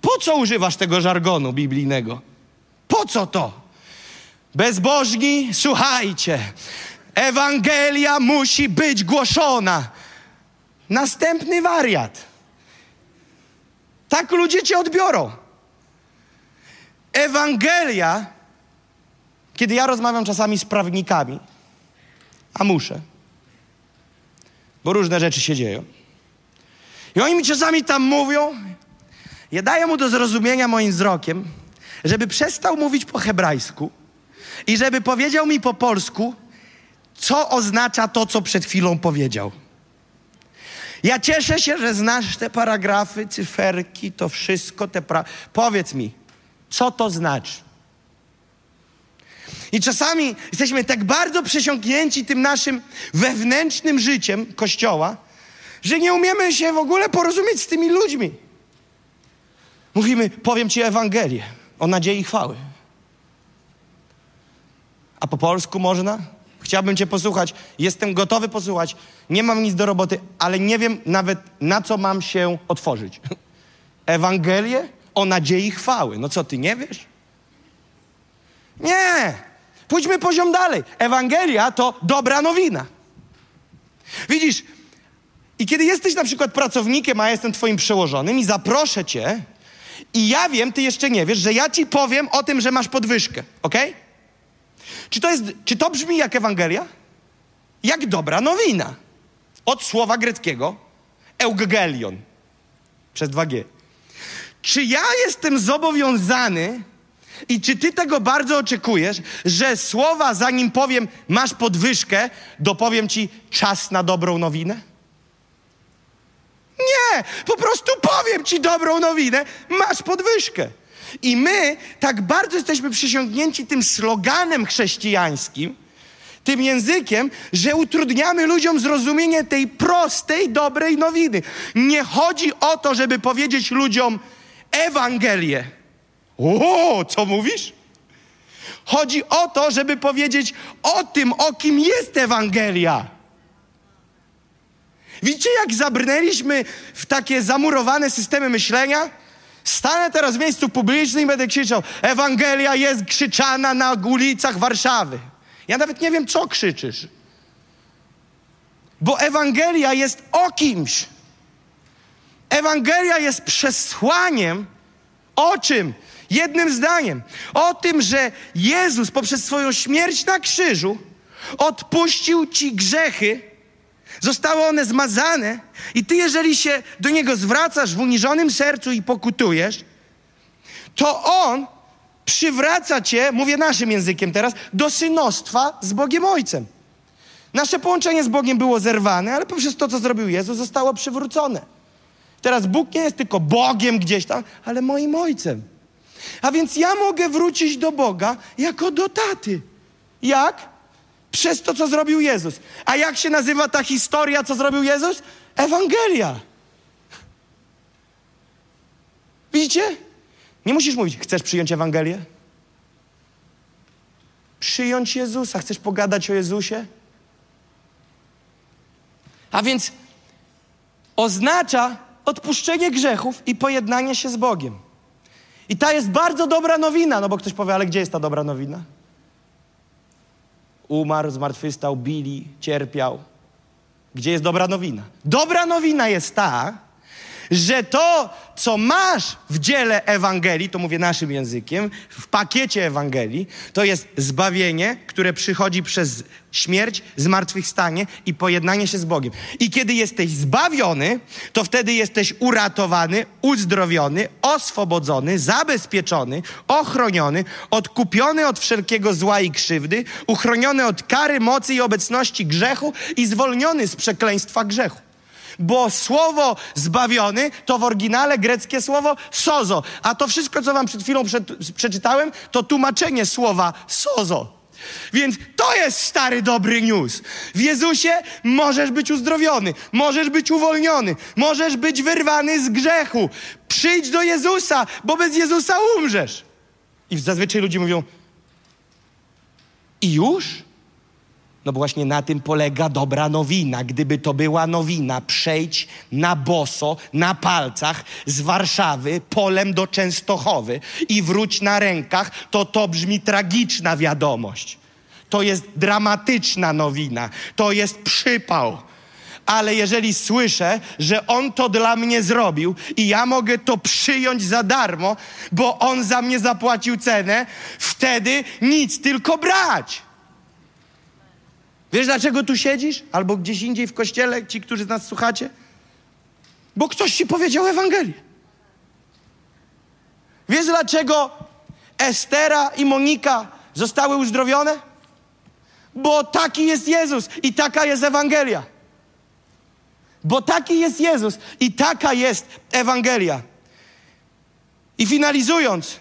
Po co używasz tego żargonu biblijnego? Po co to? Bezbożni, słuchajcie, Ewangelia musi być głoszona. Następny wariat. Tak ludzie cię odbiorą. Ewangelia, kiedy ja rozmawiam czasami z prawnikami, a muszę, bo różne rzeczy się dzieją. I oni mi czasami tam mówią, ja daję mu do zrozumienia moim wzrokiem, żeby przestał mówić po hebrajsku i żeby powiedział mi po polsku, co oznacza to, co przed chwilą powiedział. Ja cieszę się, że znasz te paragrafy, cyferki, to wszystko, te pra... Powiedz mi, co to znaczy? I czasami jesteśmy tak bardzo przesiąknięci tym naszym wewnętrznym życiem Kościoła, że nie umiemy się w ogóle porozumieć z tymi ludźmi. Mówimy, powiem Ci Ewangelię o nadziei i chwały. A po polsku można? Chciałbym Cię posłuchać. Jestem gotowy posłuchać. Nie mam nic do roboty, ale nie wiem nawet na co mam się otworzyć. Ewangelię o nadziei i chwały. No co, Ty nie wiesz? Nie! Pójdźmy poziom dalej. Ewangelia to dobra nowina. Widzisz, i kiedy jesteś na przykład pracownikiem, a ja jestem twoim przełożonym i zaproszę cię, i ja wiem, ty jeszcze nie wiesz, że ja ci powiem o tym, że masz podwyżkę, ok? Czy to, jest, czy to brzmi jak Ewangelia? Jak dobra nowina. Od słowa greckiego eugelion przez 2G. Czy ja jestem zobowiązany i czy ty tego bardzo oczekujesz, że słowa, zanim powiem, masz podwyżkę, dopowiem ci czas na dobrą nowinę? Nie, po prostu powiem ci dobrą nowinę, masz podwyżkę. I my tak bardzo jesteśmy przysiągnięci tym sloganem chrześcijańskim, tym językiem, że utrudniamy ludziom zrozumienie tej prostej, dobrej nowiny. Nie chodzi o to, żeby powiedzieć ludziom Ewangelię. O, co mówisz? Chodzi o to, żeby powiedzieć o tym, o kim jest Ewangelia. Widzicie, jak zabrnęliśmy w takie zamurowane systemy myślenia? Stanę teraz w miejscu publicznym i będę krzyczał: Ewangelia jest krzyczana na ulicach Warszawy. Ja nawet nie wiem, co krzyczysz. Bo Ewangelia jest o kimś. Ewangelia jest przesłaniem o czym? Jednym zdaniem. O tym, że Jezus poprzez swoją śmierć na krzyżu odpuścił ci grzechy, zostały one zmazane i ty, jeżeli się do Niego zwracasz w uniżonym sercu i pokutujesz, to On przywraca cię, mówię naszym językiem teraz, do synostwa z Bogiem Ojcem. Nasze połączenie z Bogiem było zerwane, ale poprzez to, co zrobił Jezus, zostało przywrócone. Teraz Bóg nie jest tylko Bogiem gdzieś tam, ale moim Ojcem. A więc ja mogę wrócić do Boga jako do taty. Jak? Przez to, co zrobił Jezus. A jak się nazywa ta historia, co zrobił Jezus? Ewangelia. Widzicie? Nie musisz mówić, chcesz przyjąć Ewangelię? Przyjąć Jezusa. Chcesz pogadać o Jezusie? A więc oznacza odpuszczenie grzechów i pojednanie się z Bogiem. I ta jest bardzo dobra nowina, no bo ktoś powie, ale gdzie jest ta dobra nowina? Umarł, zmartwychwstał, bili, cierpiał. Gdzie jest dobra nowina? Dobra nowina jest ta, że to, co masz w dziele Ewangelii, to mówię naszym językiem, w pakiecie Ewangelii, to jest zbawienie, które przychodzi przez śmierć, zmartwychwstanie i pojednanie się z Bogiem. I kiedy jesteś zbawiony, to wtedy jesteś uratowany, uzdrowiony, oswobodzony, zabezpieczony, ochroniony, odkupiony od wszelkiego zła i krzywdy, uchroniony od kary, mocy i obecności grzechu i zwolniony z przekleństwa grzechu bo słowo zbawiony to w oryginale greckie słowo sozo, a to wszystko, co wam przed chwilą przeczytałem, to tłumaczenie słowa sozo. Więc to jest stary dobry news. W Jezusie możesz być uzdrowiony, możesz być uwolniony, możesz być wyrwany z grzechu. Przyjdź do Jezusa, bo bez Jezusa umrzesz. I zazwyczaj ludzie mówią: I już? No bo właśnie na tym polega dobra nowina. Gdyby to była nowina, przejdź na boso, na palcach z Warszawy polem do Częstochowy i wróć na rękach, to to brzmi tragiczna wiadomość. To jest dramatyczna nowina. To jest przypał. Ale jeżeli słyszę, że On to dla mnie zrobił i ja mogę to przyjąć za darmo, bo On za mnie zapłacił cenę, wtedy nic, tylko brać. Wiesz, dlaczego tu siedzisz? Albo gdzieś indziej w kościele, ci, którzy z nas słuchacie? Bo ktoś ci powiedział Ewangelię. Wiesz, dlaczego Estera i Monika zostały uzdrowione? Bo taki jest Jezus i taka jest Ewangelia. Bo taki jest Jezus i taka jest Ewangelia. I finalizując,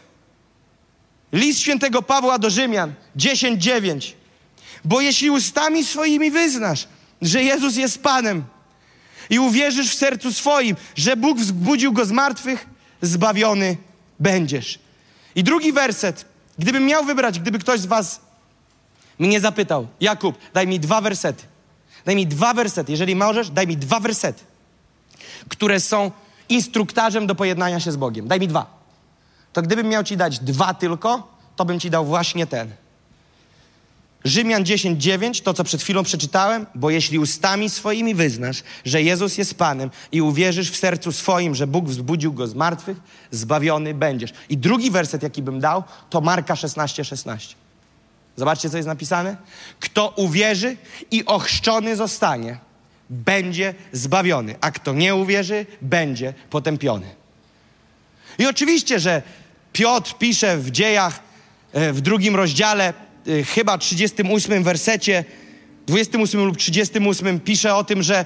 list świętego Pawła do Rzymian 10:9. Bo jeśli ustami swoimi wyznasz, że Jezus jest Panem i uwierzysz w sercu swoim, że Bóg wzbudził go z martwych, zbawiony będziesz. I drugi werset. Gdybym miał wybrać, gdyby ktoś z Was mnie zapytał, Jakub, daj mi dwa wersety. Daj mi dwa wersety. Jeżeli możesz, daj mi dwa wersety, które są instruktarzem do pojednania się z Bogiem. Daj mi dwa. To gdybym miał Ci dać dwa tylko, to bym Ci dał właśnie ten. Rzymian 10:9, to co przed chwilą przeczytałem, bo jeśli ustami swoimi wyznasz, że Jezus jest Panem i uwierzysz w sercu swoim, że Bóg wzbudził go z martwych, zbawiony będziesz. I drugi werset, jaki bym dał, to Marka 16:16. 16. Zobaczcie, co jest napisane. Kto uwierzy i ochrzczony zostanie, będzie zbawiony, a kto nie uwierzy, będzie potępiony. I oczywiście, że Piotr pisze w dziejach e, w drugim rozdziale chyba 38 wersecie, 28 lub 38 pisze o tym, że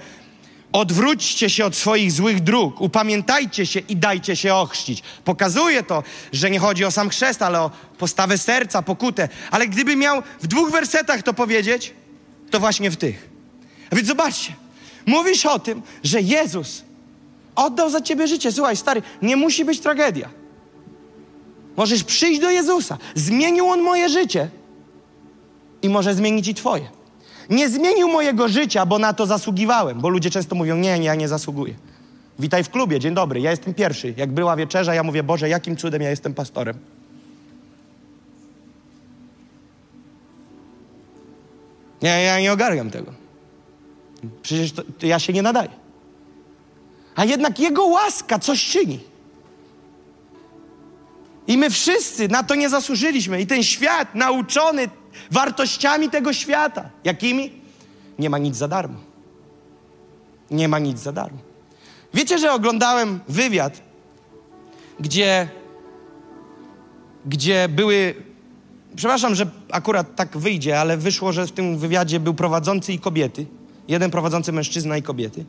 odwróćcie się od swoich złych dróg, upamiętajcie się i dajcie się ochrzcić. Pokazuje to, że nie chodzi o sam chrzest, ale o postawę serca, pokutę. Ale gdyby miał w dwóch wersetach to powiedzieć, to właśnie w tych. A więc zobaczcie, mówisz o tym, że Jezus oddał za ciebie życie. Słuchaj, stary, nie musi być tragedia. Możesz przyjść do Jezusa. Zmienił On moje życie i może zmienić i Twoje. Nie zmienił mojego życia, bo na to zasługiwałem, bo ludzie często mówią: Nie, nie, ja nie zasługuję. Witaj w klubie, dzień dobry, ja jestem pierwszy. Jak była wieczerza, ja mówię: Boże, jakim cudem ja jestem pastorem? Nie, ja nie ogarniam tego. Przecież to, to ja się nie nadaję. A jednak Jego łaska coś czyni. I my wszyscy na to nie zasłużyliśmy. I ten świat nauczony wartościami tego świata. Jakimi? Nie ma nic za darmo. Nie ma nic za darmo. Wiecie, że oglądałem wywiad, gdzie gdzie były. Przepraszam, że akurat tak wyjdzie, ale wyszło, że w tym wywiadzie był prowadzący i kobiety. Jeden prowadzący mężczyzna i kobiety.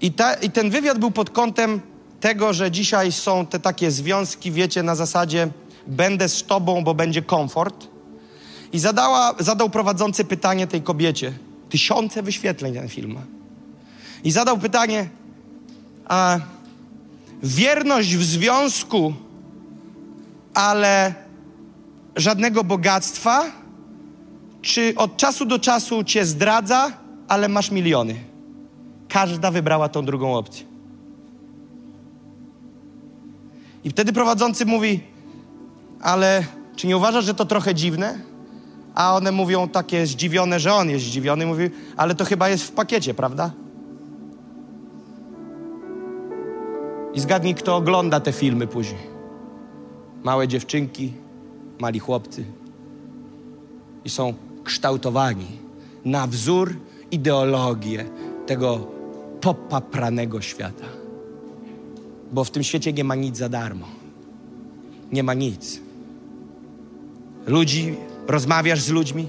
I, ta, I ten wywiad był pod kątem tego, że dzisiaj są te takie związki, wiecie, na zasadzie będę z tobą, bo będzie komfort. I zadała, zadał prowadzący pytanie tej kobiecie. Tysiące wyświetleń ten film. I zadał pytanie, a wierność w związku, ale żadnego bogactwa? Czy od czasu do czasu cię zdradza, ale masz miliony? Każda wybrała tą drugą opcję. I wtedy prowadzący mówi, ale czy nie uważasz, że to trochę dziwne? A one mówią takie zdziwione, że on jest zdziwiony. Mówi, ale to chyba jest w pakiecie, prawda? I zgadnij, kto ogląda te filmy później. Małe dziewczynki, mali chłopcy. I są kształtowani na wzór ideologię tego popapranego świata. Bo w tym świecie nie ma nic za darmo. Nie ma nic. Ludzi, rozmawiasz z ludźmi,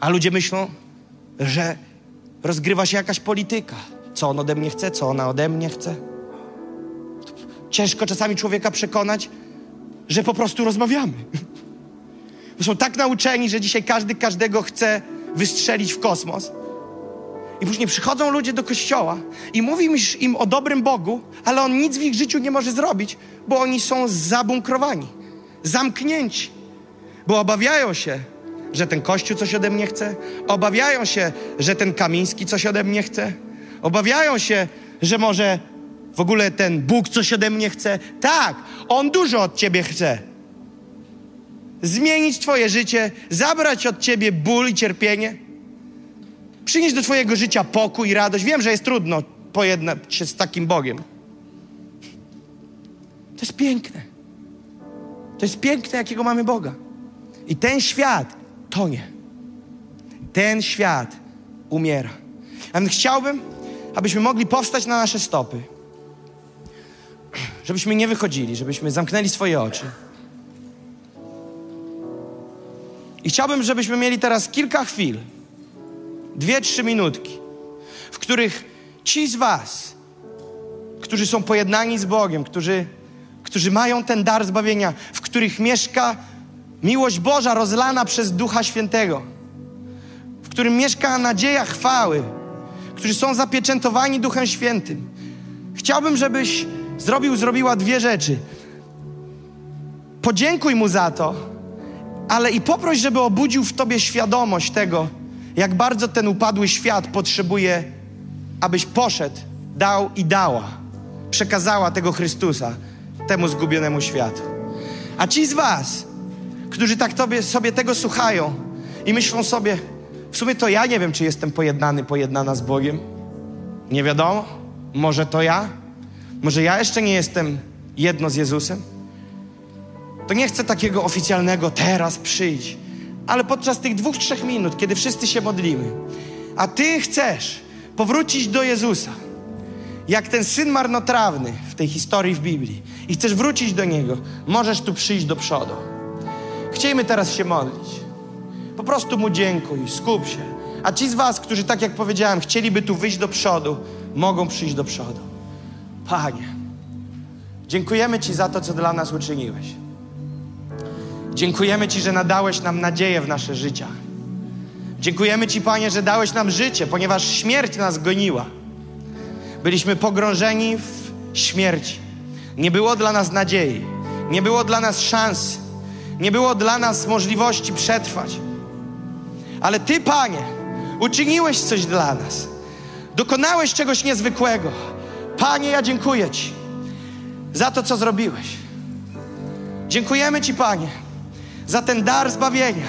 a ludzie myślą, że rozgrywa się jakaś polityka. Co on ode mnie chce, co ona ode mnie chce. Ciężko czasami człowieka przekonać, że po prostu rozmawiamy. Są tak nauczeni, że dzisiaj każdy każdego chce wystrzelić w kosmos. I później przychodzą ludzie do kościoła i mówisz im o dobrym Bogu, ale on nic w ich życiu nie może zrobić, bo oni są zabunkrowani, zamknięci, bo obawiają się, że ten kościół coś ode mnie chce, obawiają się, że ten Kamiński coś ode mnie chce, obawiają się, że może w ogóle ten Bóg coś ode mnie chce. Tak, on dużo od ciebie chce. Zmienić twoje życie, zabrać od ciebie ból i cierpienie Przynieść do Twojego życia pokój i radość. Wiem, że jest trudno pojednać się z takim Bogiem. To jest piękne. To jest piękne, jakiego mamy Boga. I ten świat tonie. Ten świat umiera. A więc chciałbym, abyśmy mogli powstać na nasze stopy. Żebyśmy nie wychodzili, żebyśmy zamknęli swoje oczy. I chciałbym, żebyśmy mieli teraz kilka chwil dwie, trzy minutki, w których ci z Was, którzy są pojednani z Bogiem, którzy, którzy mają ten dar zbawienia, w których mieszka miłość Boża rozlana przez Ducha Świętego, w którym mieszka nadzieja chwały, którzy są zapieczętowani Duchem Świętym. Chciałbym, żebyś zrobił, zrobiła dwie rzeczy. Podziękuj Mu za to, ale i poproś, żeby obudził w Tobie świadomość tego, jak bardzo ten upadły świat potrzebuje, abyś poszedł, dał i dała, przekazała tego Chrystusa temu zgubionemu światu. A ci z Was, którzy tak tobie, sobie tego słuchają i myślą sobie, w sumie to ja nie wiem, czy jestem pojednany, pojednana z Bogiem. Nie wiadomo. Może to ja? Może ja jeszcze nie jestem jedno z Jezusem? To nie chcę takiego oficjalnego teraz przyjdź ale podczas tych dwóch, trzech minut, kiedy wszyscy się modlimy, a Ty chcesz powrócić do Jezusa, jak ten syn marnotrawny w tej historii w Biblii, i chcesz wrócić do Niego, możesz tu przyjść do przodu. Chcielibyśmy teraz się modlić. Po prostu Mu dziękuj, skup się. A ci z Was, którzy, tak jak powiedziałem, chcieliby tu wyjść do przodu, mogą przyjść do przodu. Panie, dziękujemy Ci za to, co dla nas uczyniłeś. Dziękujemy Ci, że nadałeś nam nadzieję w nasze życia. Dziękujemy Ci, Panie, że dałeś nam życie, ponieważ śmierć nas goniła. Byliśmy pogrążeni w śmierci. Nie było dla nas nadziei, nie było dla nas szans, nie było dla nas możliwości przetrwać. Ale Ty, Panie, uczyniłeś coś dla nas. Dokonałeś czegoś niezwykłego. Panie, ja dziękuję Ci za to, co zrobiłeś. Dziękujemy Ci, Panie za ten dar zbawienia.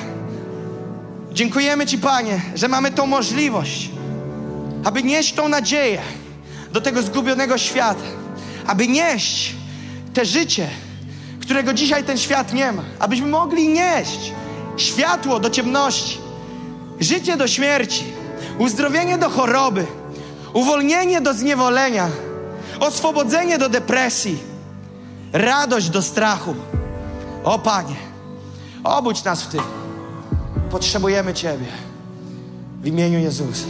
Dziękujemy Ci, Panie, że mamy tą możliwość, aby nieść tą nadzieję do tego zgubionego świata, aby nieść te życie, którego dzisiaj ten świat nie ma, abyśmy mogli nieść światło do ciemności, życie do śmierci, uzdrowienie do choroby, uwolnienie do zniewolenia, oswobodzenie do depresji, radość do strachu O Panie, obudź nas w tym. Potrzebujemy Ciebie. W imieniu Jezusa.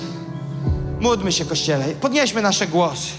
Módlmy się, Kościele. Podnieśmy nasze głosy.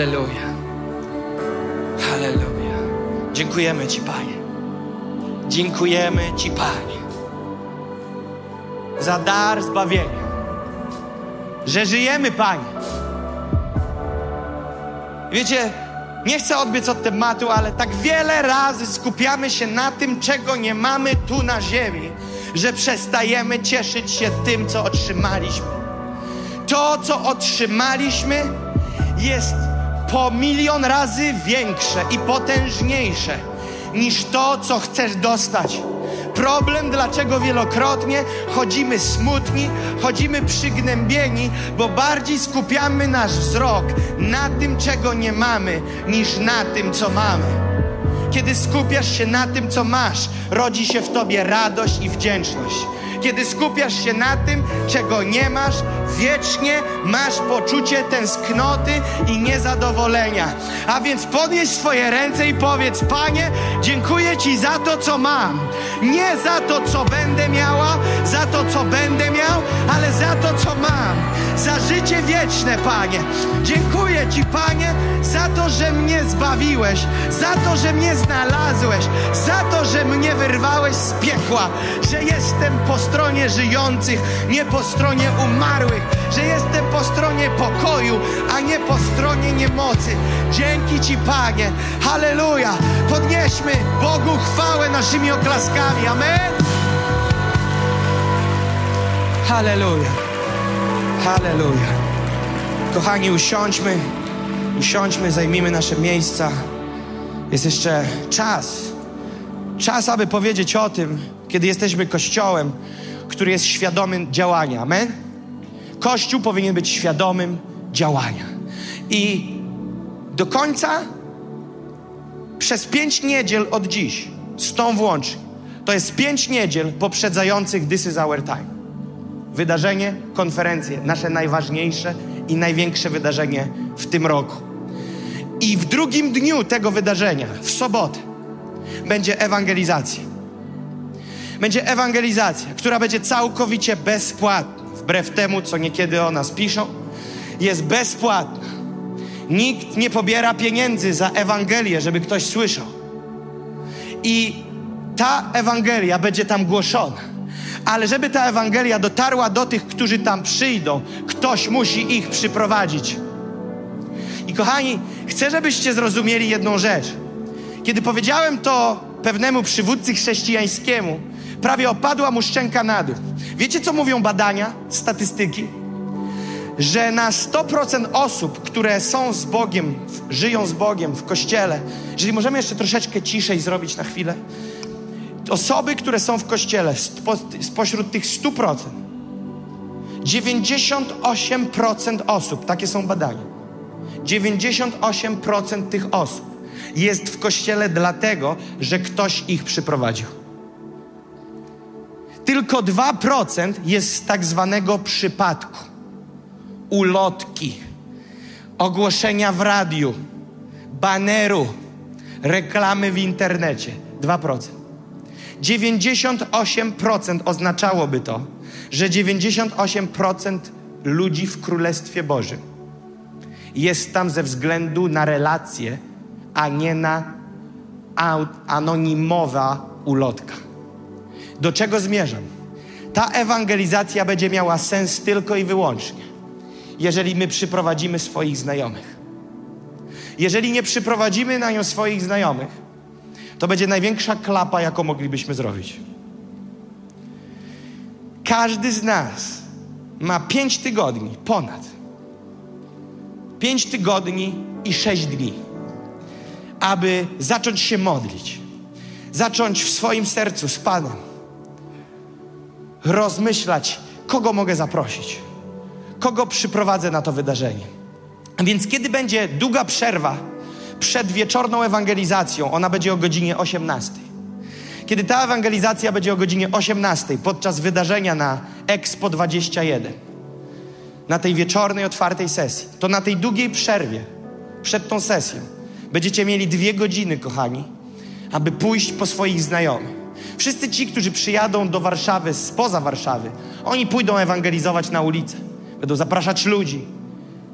Halleluja. Halleluja. Dziękujemy Ci, Panie. Dziękujemy Ci, Panie, za dar zbawienia, że żyjemy, Panie. Wiecie, nie chcę odbiec od tematu, ale tak wiele razy skupiamy się na tym, czego nie mamy tu na ziemi, że przestajemy cieszyć się tym, co otrzymaliśmy. To, co otrzymaliśmy, jest po milion razy większe i potężniejsze niż to, co chcesz dostać. Problem, dlaczego wielokrotnie chodzimy smutni, chodzimy przygnębieni, bo bardziej skupiamy nasz wzrok na tym, czego nie mamy, niż na tym, co mamy. Kiedy skupiasz się na tym, co masz, rodzi się w tobie radość i wdzięczność. Kiedy skupiasz się na tym, czego nie masz, wiecznie masz poczucie tęsknoty i niezadowolenia. A więc podnieś swoje ręce i powiedz: Panie, dziękuję Ci za to, co mam. Nie za to, co będę miała, za to, co będę miał, ale za to, co mam. Za życie wieczne, Panie. Dziękuję Ci, Panie, za to, że mnie zbawiłeś, za to, że mnie znalazłeś, za to, że mnie wyrwałeś z piekła, że jestem po stronie żyjących, nie po stronie umarłych, że jestem po stronie pokoju, a nie po stronie niemocy. Dzięki Ci, Panie. Halleluja. Podnieśmy Bogu chwałę naszymi oklaskami. Amen. Halleluja. Halleluja. Kochani, usiądźmy. Usiądźmy, zajmijmy nasze miejsca. Jest jeszcze czas. Czas, aby powiedzieć o tym, kiedy jesteśmy kościołem, który jest świadomy działania. Amen? Kościół powinien być świadomym działania. I do końca, przez pięć niedziel od dziś, z tą włącznie, to jest pięć niedziel poprzedzających This is our time. Wydarzenie, konferencje, nasze najważniejsze i największe wydarzenie w tym roku. I w drugim dniu tego wydarzenia, w sobotę, będzie ewangelizacja. Będzie ewangelizacja, która będzie całkowicie bezpłatna, wbrew temu, co niekiedy o nas piszą. Jest bezpłatna. Nikt nie pobiera pieniędzy za Ewangelię, żeby ktoś słyszał. I ta Ewangelia będzie tam głoszona. Ale żeby ta Ewangelia dotarła do tych, którzy tam przyjdą, ktoś musi ich przyprowadzić. I kochani, chcę, żebyście zrozumieli jedną rzecz. Kiedy powiedziałem to pewnemu przywódcy chrześcijańskiemu, prawie opadła mu szczęka na dół. Wiecie, co mówią badania, statystyki? Że na 100% osób, które są z Bogiem, żyją z Bogiem w kościele, jeżeli możemy jeszcze troszeczkę ciszej zrobić na chwilę, osoby, które są w kościele, spo, spośród tych 100%, 98% osób, takie są badania, 98% tych osób jest w kościele dlatego, że ktoś ich przyprowadził. Tylko 2% jest z tak zwanego przypadku. Ulotki, ogłoszenia w radiu, baneru, reklamy w internecie. 2%. 98% oznaczałoby to, że 98% ludzi w Królestwie Bożym jest tam ze względu na relacje, a nie na anonimowa ulotka. Do czego zmierzam? Ta ewangelizacja będzie miała sens tylko i wyłącznie, jeżeli my przyprowadzimy swoich znajomych. Jeżeli nie przyprowadzimy na nią swoich znajomych, to będzie największa klapa, jaką moglibyśmy zrobić. Każdy z nas ma pięć tygodni, ponad. Pięć tygodni i sześć dni, aby zacząć się modlić, zacząć w swoim sercu z Panem rozmyślać, kogo mogę zaprosić, kogo przyprowadzę na to wydarzenie. Więc kiedy będzie długa przerwa przed wieczorną ewangelizacją, ona będzie o godzinie 18. Kiedy ta ewangelizacja będzie o godzinie 18 podczas wydarzenia na Expo 21, na tej wieczornej, otwartej sesji, to na tej długiej przerwie przed tą sesją będziecie mieli dwie godziny, kochani, aby pójść po swoich znajomych. Wszyscy ci, którzy przyjadą do Warszawy spoza Warszawy, oni pójdą ewangelizować na ulicę. Będą zapraszać ludzi,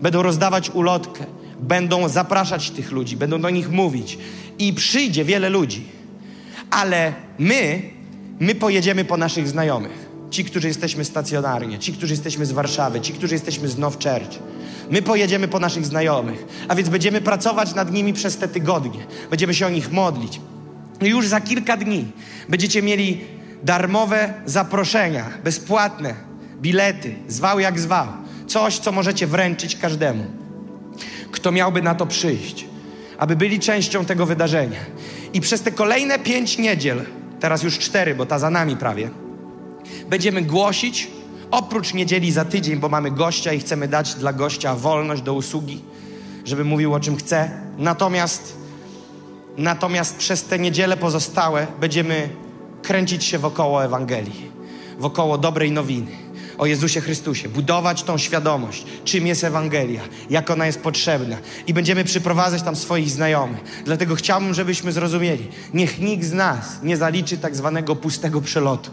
będą rozdawać ulotkę, będą zapraszać tych ludzi, będą do nich mówić i przyjdzie wiele ludzi. Ale my, my pojedziemy po naszych znajomych. Ci, którzy jesteśmy stacjonarnie, ci, którzy jesteśmy z Warszawy, ci, którzy jesteśmy z Now. My pojedziemy po naszych znajomych, a więc będziemy pracować nad nimi przez te tygodnie. Będziemy się o nich modlić. Już za kilka dni będziecie mieli darmowe zaproszenia, bezpłatne bilety, zwał jak zwał. Coś, co możecie wręczyć każdemu. kto miałby na to przyjść, aby byli częścią tego wydarzenia. I przez te kolejne pięć niedziel, teraz już cztery, bo ta za nami prawie, będziemy głosić, oprócz niedzieli za tydzień, bo mamy gościa i chcemy dać dla gościa wolność do usługi, żeby mówił o czym chce. Natomiast, natomiast przez te niedziele pozostałe będziemy kręcić się wokoło Ewangelii, wokoło dobrej nowiny o Jezusie Chrystusie, budować tą świadomość, czym jest Ewangelia, jak ona jest potrzebna i będziemy przyprowadzać tam swoich znajomych. Dlatego chciałbym, żebyśmy zrozumieli, niech nikt z nas nie zaliczy tak zwanego pustego przelotu.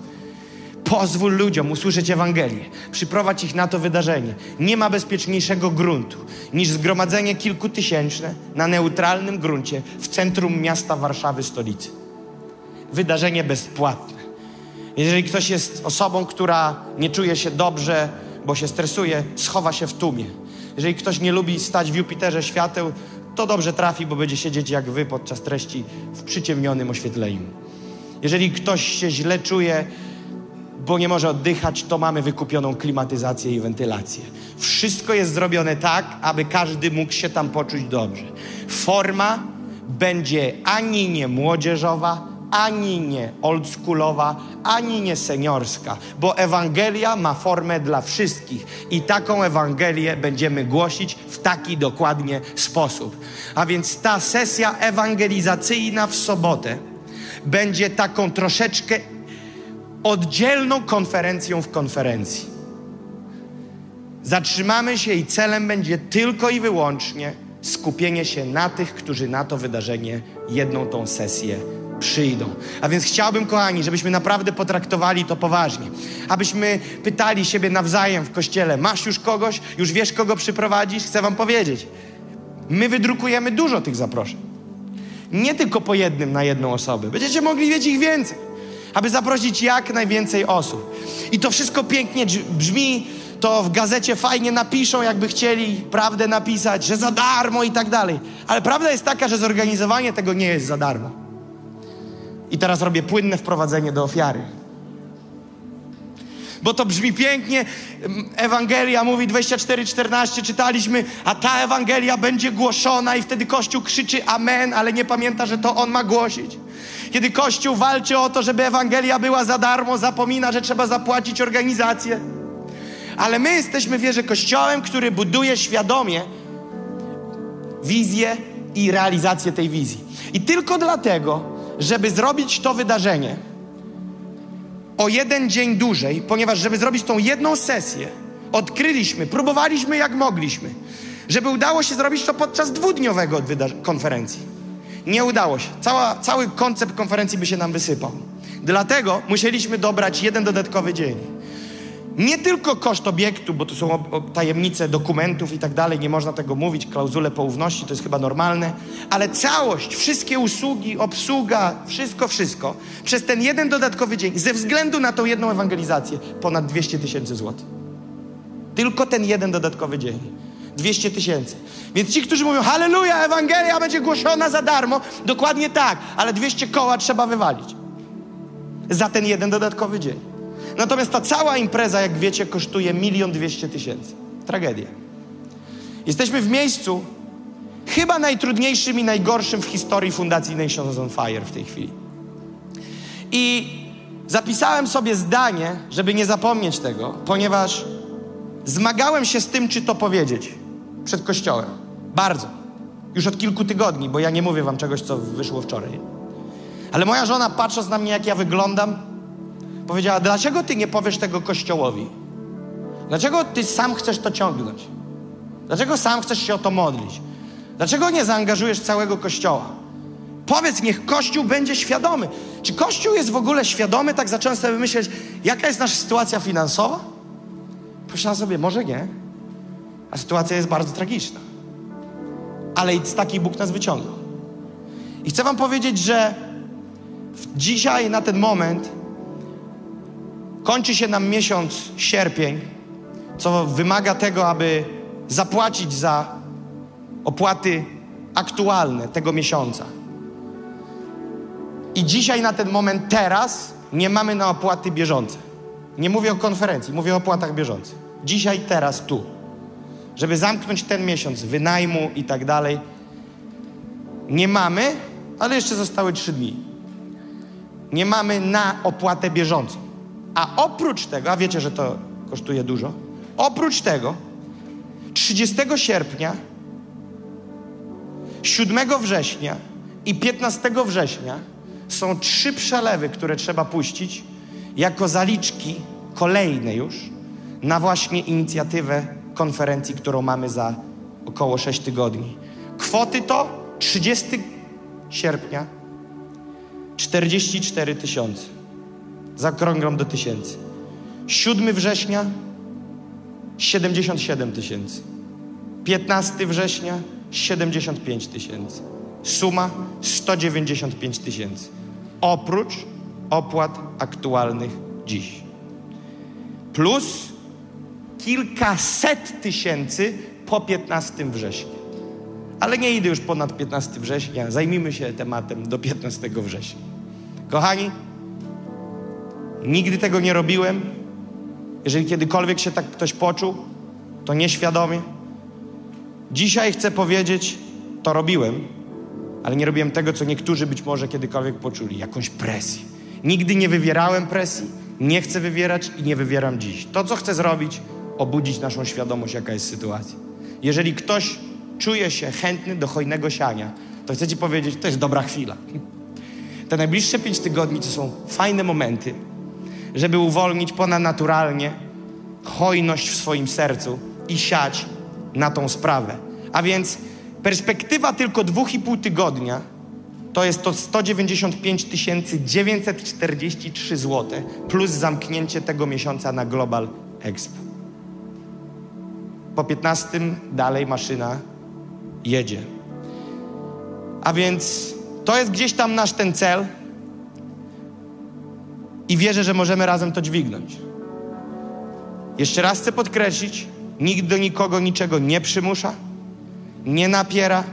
Pozwól ludziom usłyszeć Ewangelię, przyprowadź ich na to wydarzenie. Nie ma bezpieczniejszego gruntu niż zgromadzenie kilkutysięczne na neutralnym gruncie w centrum miasta Warszawy, stolicy. Wydarzenie bezpłatne. Jeżeli ktoś jest osobą, która nie czuje się dobrze, bo się stresuje, schowa się w tłumie. Jeżeli ktoś nie lubi stać w Jupiterze świateł, to dobrze trafi, bo będzie siedzieć jak wy podczas treści w przyciemnionym oświetleniu. Jeżeli ktoś się źle czuje, bo nie może oddychać, to mamy wykupioną klimatyzację i wentylację. Wszystko jest zrobione tak, aby każdy mógł się tam poczuć dobrze. Forma będzie ani nie młodzieżowa, ani nie oldschoolowa, ani nie seniorska, bo Ewangelia ma formę dla wszystkich i taką Ewangelię będziemy głosić w taki dokładnie sposób. A więc ta sesja ewangelizacyjna w sobotę będzie taką troszeczkę oddzielną konferencją w konferencji. Zatrzymamy się i celem będzie tylko i wyłącznie skupienie się na tych, którzy na to wydarzenie jedną tą sesję przyjdą. A więc chciałbym, kochani, żebyśmy naprawdę potraktowali to poważnie. Abyśmy pytali siebie nawzajem w kościele: Masz już kogoś? Już wiesz, kogo przyprowadzisz? Chcę Wam powiedzieć. My wydrukujemy dużo tych zaproszeń. Nie tylko po jednym na jedną osobę. Będziecie mogli wiedzieć ich więcej, aby zaprosić jak najwięcej osób. I to wszystko pięknie brzmi, to w gazecie fajnie napiszą, jakby chcieli prawdę napisać, że za darmo i tak dalej. Ale prawda jest taka, że zorganizowanie tego nie jest za darmo. I teraz robię płynne wprowadzenie do ofiary. Bo to brzmi pięknie. Ewangelia mówi 24:14 czytaliśmy, a ta Ewangelia będzie głoszona i wtedy Kościół krzyczy amen, ale nie pamięta, że to on ma głosić. Kiedy Kościół walczy o to, żeby Ewangelia była za darmo, zapomina, że trzeba zapłacić organizację. Ale my jesteśmy, wierzę, Kościołem, który buduje świadomie wizję i realizację tej wizji. I tylko dlatego, żeby zrobić to wydarzenie o jeden dzień dłużej, ponieważ żeby zrobić tą jedną sesję, odkryliśmy, próbowaliśmy jak mogliśmy, żeby udało się zrobić to podczas dwudniowego konferencji. Nie udało się. Cała, cały koncept konferencji by się nam wysypał. Dlatego musieliśmy dobrać jeden dodatkowy dzień. Nie tylko koszt obiektu, bo to są tajemnice dokumentów i tak dalej, nie można tego mówić, klauzule poufności, to jest chyba normalne, ale całość, wszystkie usługi, obsługa, wszystko, wszystko, przez ten jeden dodatkowy dzień, ze względu na tą jedną ewangelizację, ponad 200 tysięcy złotych. Tylko ten jeden dodatkowy dzień. 200 tysięcy. Więc ci, którzy mówią, halleluja, Ewangelia będzie głoszona za darmo, dokładnie tak, ale 200 koła trzeba wywalić. Za ten jeden dodatkowy dzień. Natomiast ta cała impreza, jak wiecie, kosztuje milion dwieście tysięcy. Tragedia. Jesteśmy w miejscu chyba najtrudniejszym i najgorszym w historii Fundacji Nations on Fire w tej chwili. I zapisałem sobie zdanie, żeby nie zapomnieć tego, ponieważ zmagałem się z tym, czy to powiedzieć przed kościołem. Bardzo. Już od kilku tygodni, bo ja nie mówię wam czegoś, co wyszło wczoraj. Ale moja żona, patrząc na mnie, jak ja wyglądam, Powiedziała, dlaczego ty nie powiesz tego Kościołowi? Dlaczego ty sam chcesz to ciągnąć? Dlaczego sam chcesz się o to modlić? Dlaczego nie zaangażujesz całego Kościoła? Powiedz, niech Kościół będzie świadomy. Czy Kościół jest w ogóle świadomy? Tak zacząłem sobie myśleć, jaka jest nasza sytuacja finansowa? Pomyślałem sobie, może nie. A sytuacja jest bardzo tragiczna. Ale z takiej Bóg nas wyciągnął. I chcę wam powiedzieć, że dzisiaj, na ten moment, Kończy się nam miesiąc sierpień, co wymaga tego, aby zapłacić za opłaty aktualne tego miesiąca. I dzisiaj na ten moment, teraz, nie mamy na opłaty bieżące. Nie mówię o konferencji, mówię o opłatach bieżących. Dzisiaj, teraz, tu. żeby zamknąć ten miesiąc wynajmu i tak dalej. Nie mamy, ale jeszcze zostały trzy dni. Nie mamy na opłatę bieżącą. A oprócz tego, a wiecie, że to kosztuje dużo, oprócz tego 30 sierpnia, 7 września i 15 września są trzy przelewy, które trzeba puścić jako zaliczki kolejne już na właśnie inicjatywę konferencji, którą mamy za około 6 tygodni. Kwoty to 30 sierpnia 44 tysiące. Zakrąglam do tysięcy. 7 września 77 tysięcy. 15 września 75 tysięcy. Suma 195 tysięcy. Oprócz opłat aktualnych dziś. Plus kilkaset tysięcy po 15 września. Ale nie idę już ponad 15 września. Zajmijmy się tematem do 15 września. Kochani, nigdy tego nie robiłem. Jeżeli kiedykolwiek się tak ktoś poczuł, to nieświadomie. Dzisiaj chcę powiedzieć, to robiłem, ale nie robiłem tego, co niektórzy być może kiedykolwiek poczuli jakąś presję. Nigdy nie wywierałem presji, nie chcę wywierać i nie wywieram dziś. To, co chcę zrobić, obudzić naszą świadomość, jaka jest sytuacja. Jeżeli ktoś czuje się chętny do hojnego siania, to chcę Ci powiedzieć, to jest dobra chwila. Te najbliższe pięć tygodni to są fajne momenty, żeby uwolnić ponadnaturalnie hojność w swoim sercu i siać na tą sprawę. A więc perspektywa tylko dwóch i pół tygodnia to jest to 195 943 zł plus zamknięcie tego miesiąca na Global Expo. Po 15 dalej maszyna jedzie. A więc to jest gdzieś tam nasz ten cel i wierzę, że możemy razem to dźwignąć. Jeszcze raz chcę podkreślić, nikt do nikogo niczego nie przymusza, nie napiera,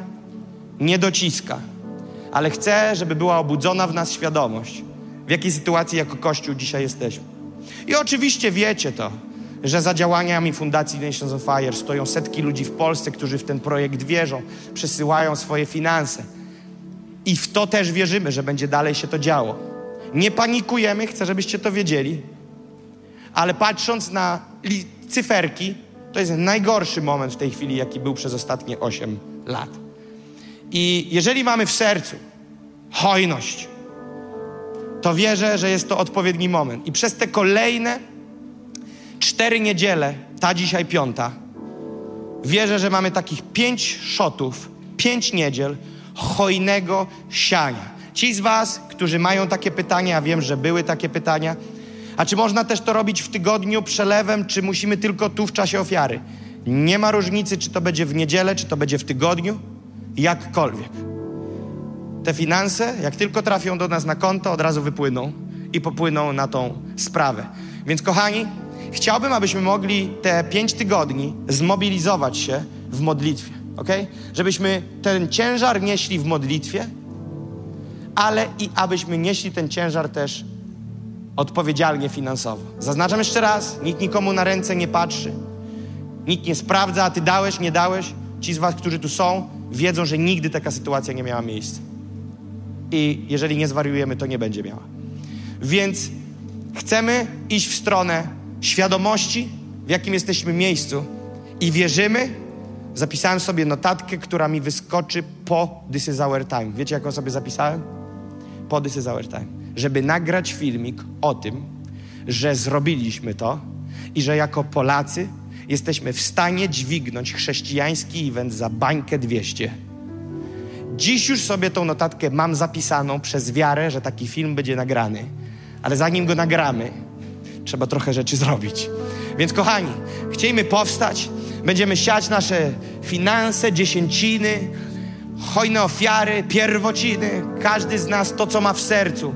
nie dociska, ale chcę, żeby była obudzona w nas świadomość, w jakiej sytuacji jako Kościół dzisiaj jesteśmy. I oczywiście wiecie to, że za działaniami Fundacji Nations of Fire stoją setki ludzi w Polsce, którzy w ten projekt wierzą, przesyłają swoje finanse. I w to też wierzymy, że będzie dalej się to działo. Nie panikujemy, chcę, żebyście to wiedzieli, ale patrząc na cyferki, to jest najgorszy moment w tej chwili, jaki był przez ostatnie 8 lat. I jeżeli mamy w sercu hojność, to wierzę, że jest to odpowiedni moment. I przez te kolejne cztery niedziele, ta dzisiaj piąta, wierzę, że mamy takich pięć szotów, pięć niedziel hojnego siania. Ci z Was, którzy mają takie pytania, a wiem, że były takie pytania, a czy można też to robić w tygodniu przelewem, czy musimy tylko tu w czasie ofiary? Nie ma różnicy, czy to będzie w niedzielę, czy to będzie w tygodniu, jakkolwiek. Te finanse, jak tylko trafią do nas na konto, od razu wypłyną i popłyną na tą sprawę. Więc kochani, chciałbym, abyśmy mogli te pięć tygodni zmobilizować się w modlitwie, ok? Żebyśmy ten ciężar nieśli w modlitwie, ale i abyśmy nieśli ten ciężar też odpowiedzialnie finansowo. Zaznaczam jeszcze raz, nikt nikomu na ręce nie patrzy, nikt nie sprawdza, a ty dałeś, nie dałeś. Ci z was, którzy tu są, wiedzą, że nigdy taka sytuacja nie miała miejsca. I jeżeli nie zwariujemy, to nie będzie miała. Więc chcemy iść w stronę świadomości, w jakim jesteśmy miejscu i wierzymy. Zapisałem sobie notatkę, która mi wyskoczy po This is our time. Wiecie, jaką sobie zapisałem? Po This is our time żeby nagrać filmik o tym, że zrobiliśmy to i że jako Polacy jesteśmy w stanie dźwignąć chrześcijański event za bańkę 200. Dziś już sobie tą notatkę mam zapisaną przez wiarę, że taki film będzie nagrany. Ale zanim go nagramy, trzeba trochę rzeczy zrobić. Więc kochani, chcielibyśmy powstać, będziemy siać nasze finanse, dziesięciny, hojne ofiary, pierwociny, każdy z nas to, co ma w sercu.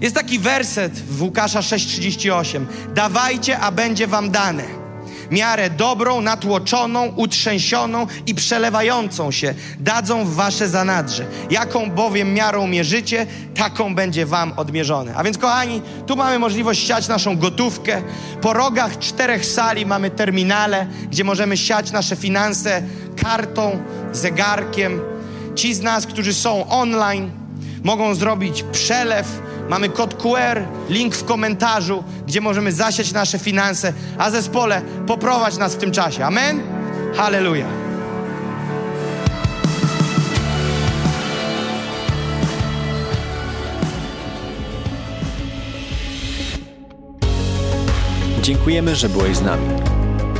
Jest taki werset w Łukasza 6:38. Dawajcie, a będzie wam dane. Miarę dobrą, natłoczoną, utrzęsioną i przelewającą się dadzą w wasze zanadrze. Jaką bowiem miarą mierzycie, taką będzie wam odmierzone. A więc, kochani, tu mamy możliwość siać naszą gotówkę. Po rogach czterech sali mamy terminale, gdzie możemy siać nasze finanse kartą, zegarkiem. Ci z nas, którzy są online, mogą zrobić przelew. Mamy kod QR, link w komentarzu, gdzie możemy zasiać nasze finanse, a zespole poprowadź nas w tym czasie. Amen? Hallelujah. Dziękujemy, że byłeś z nami.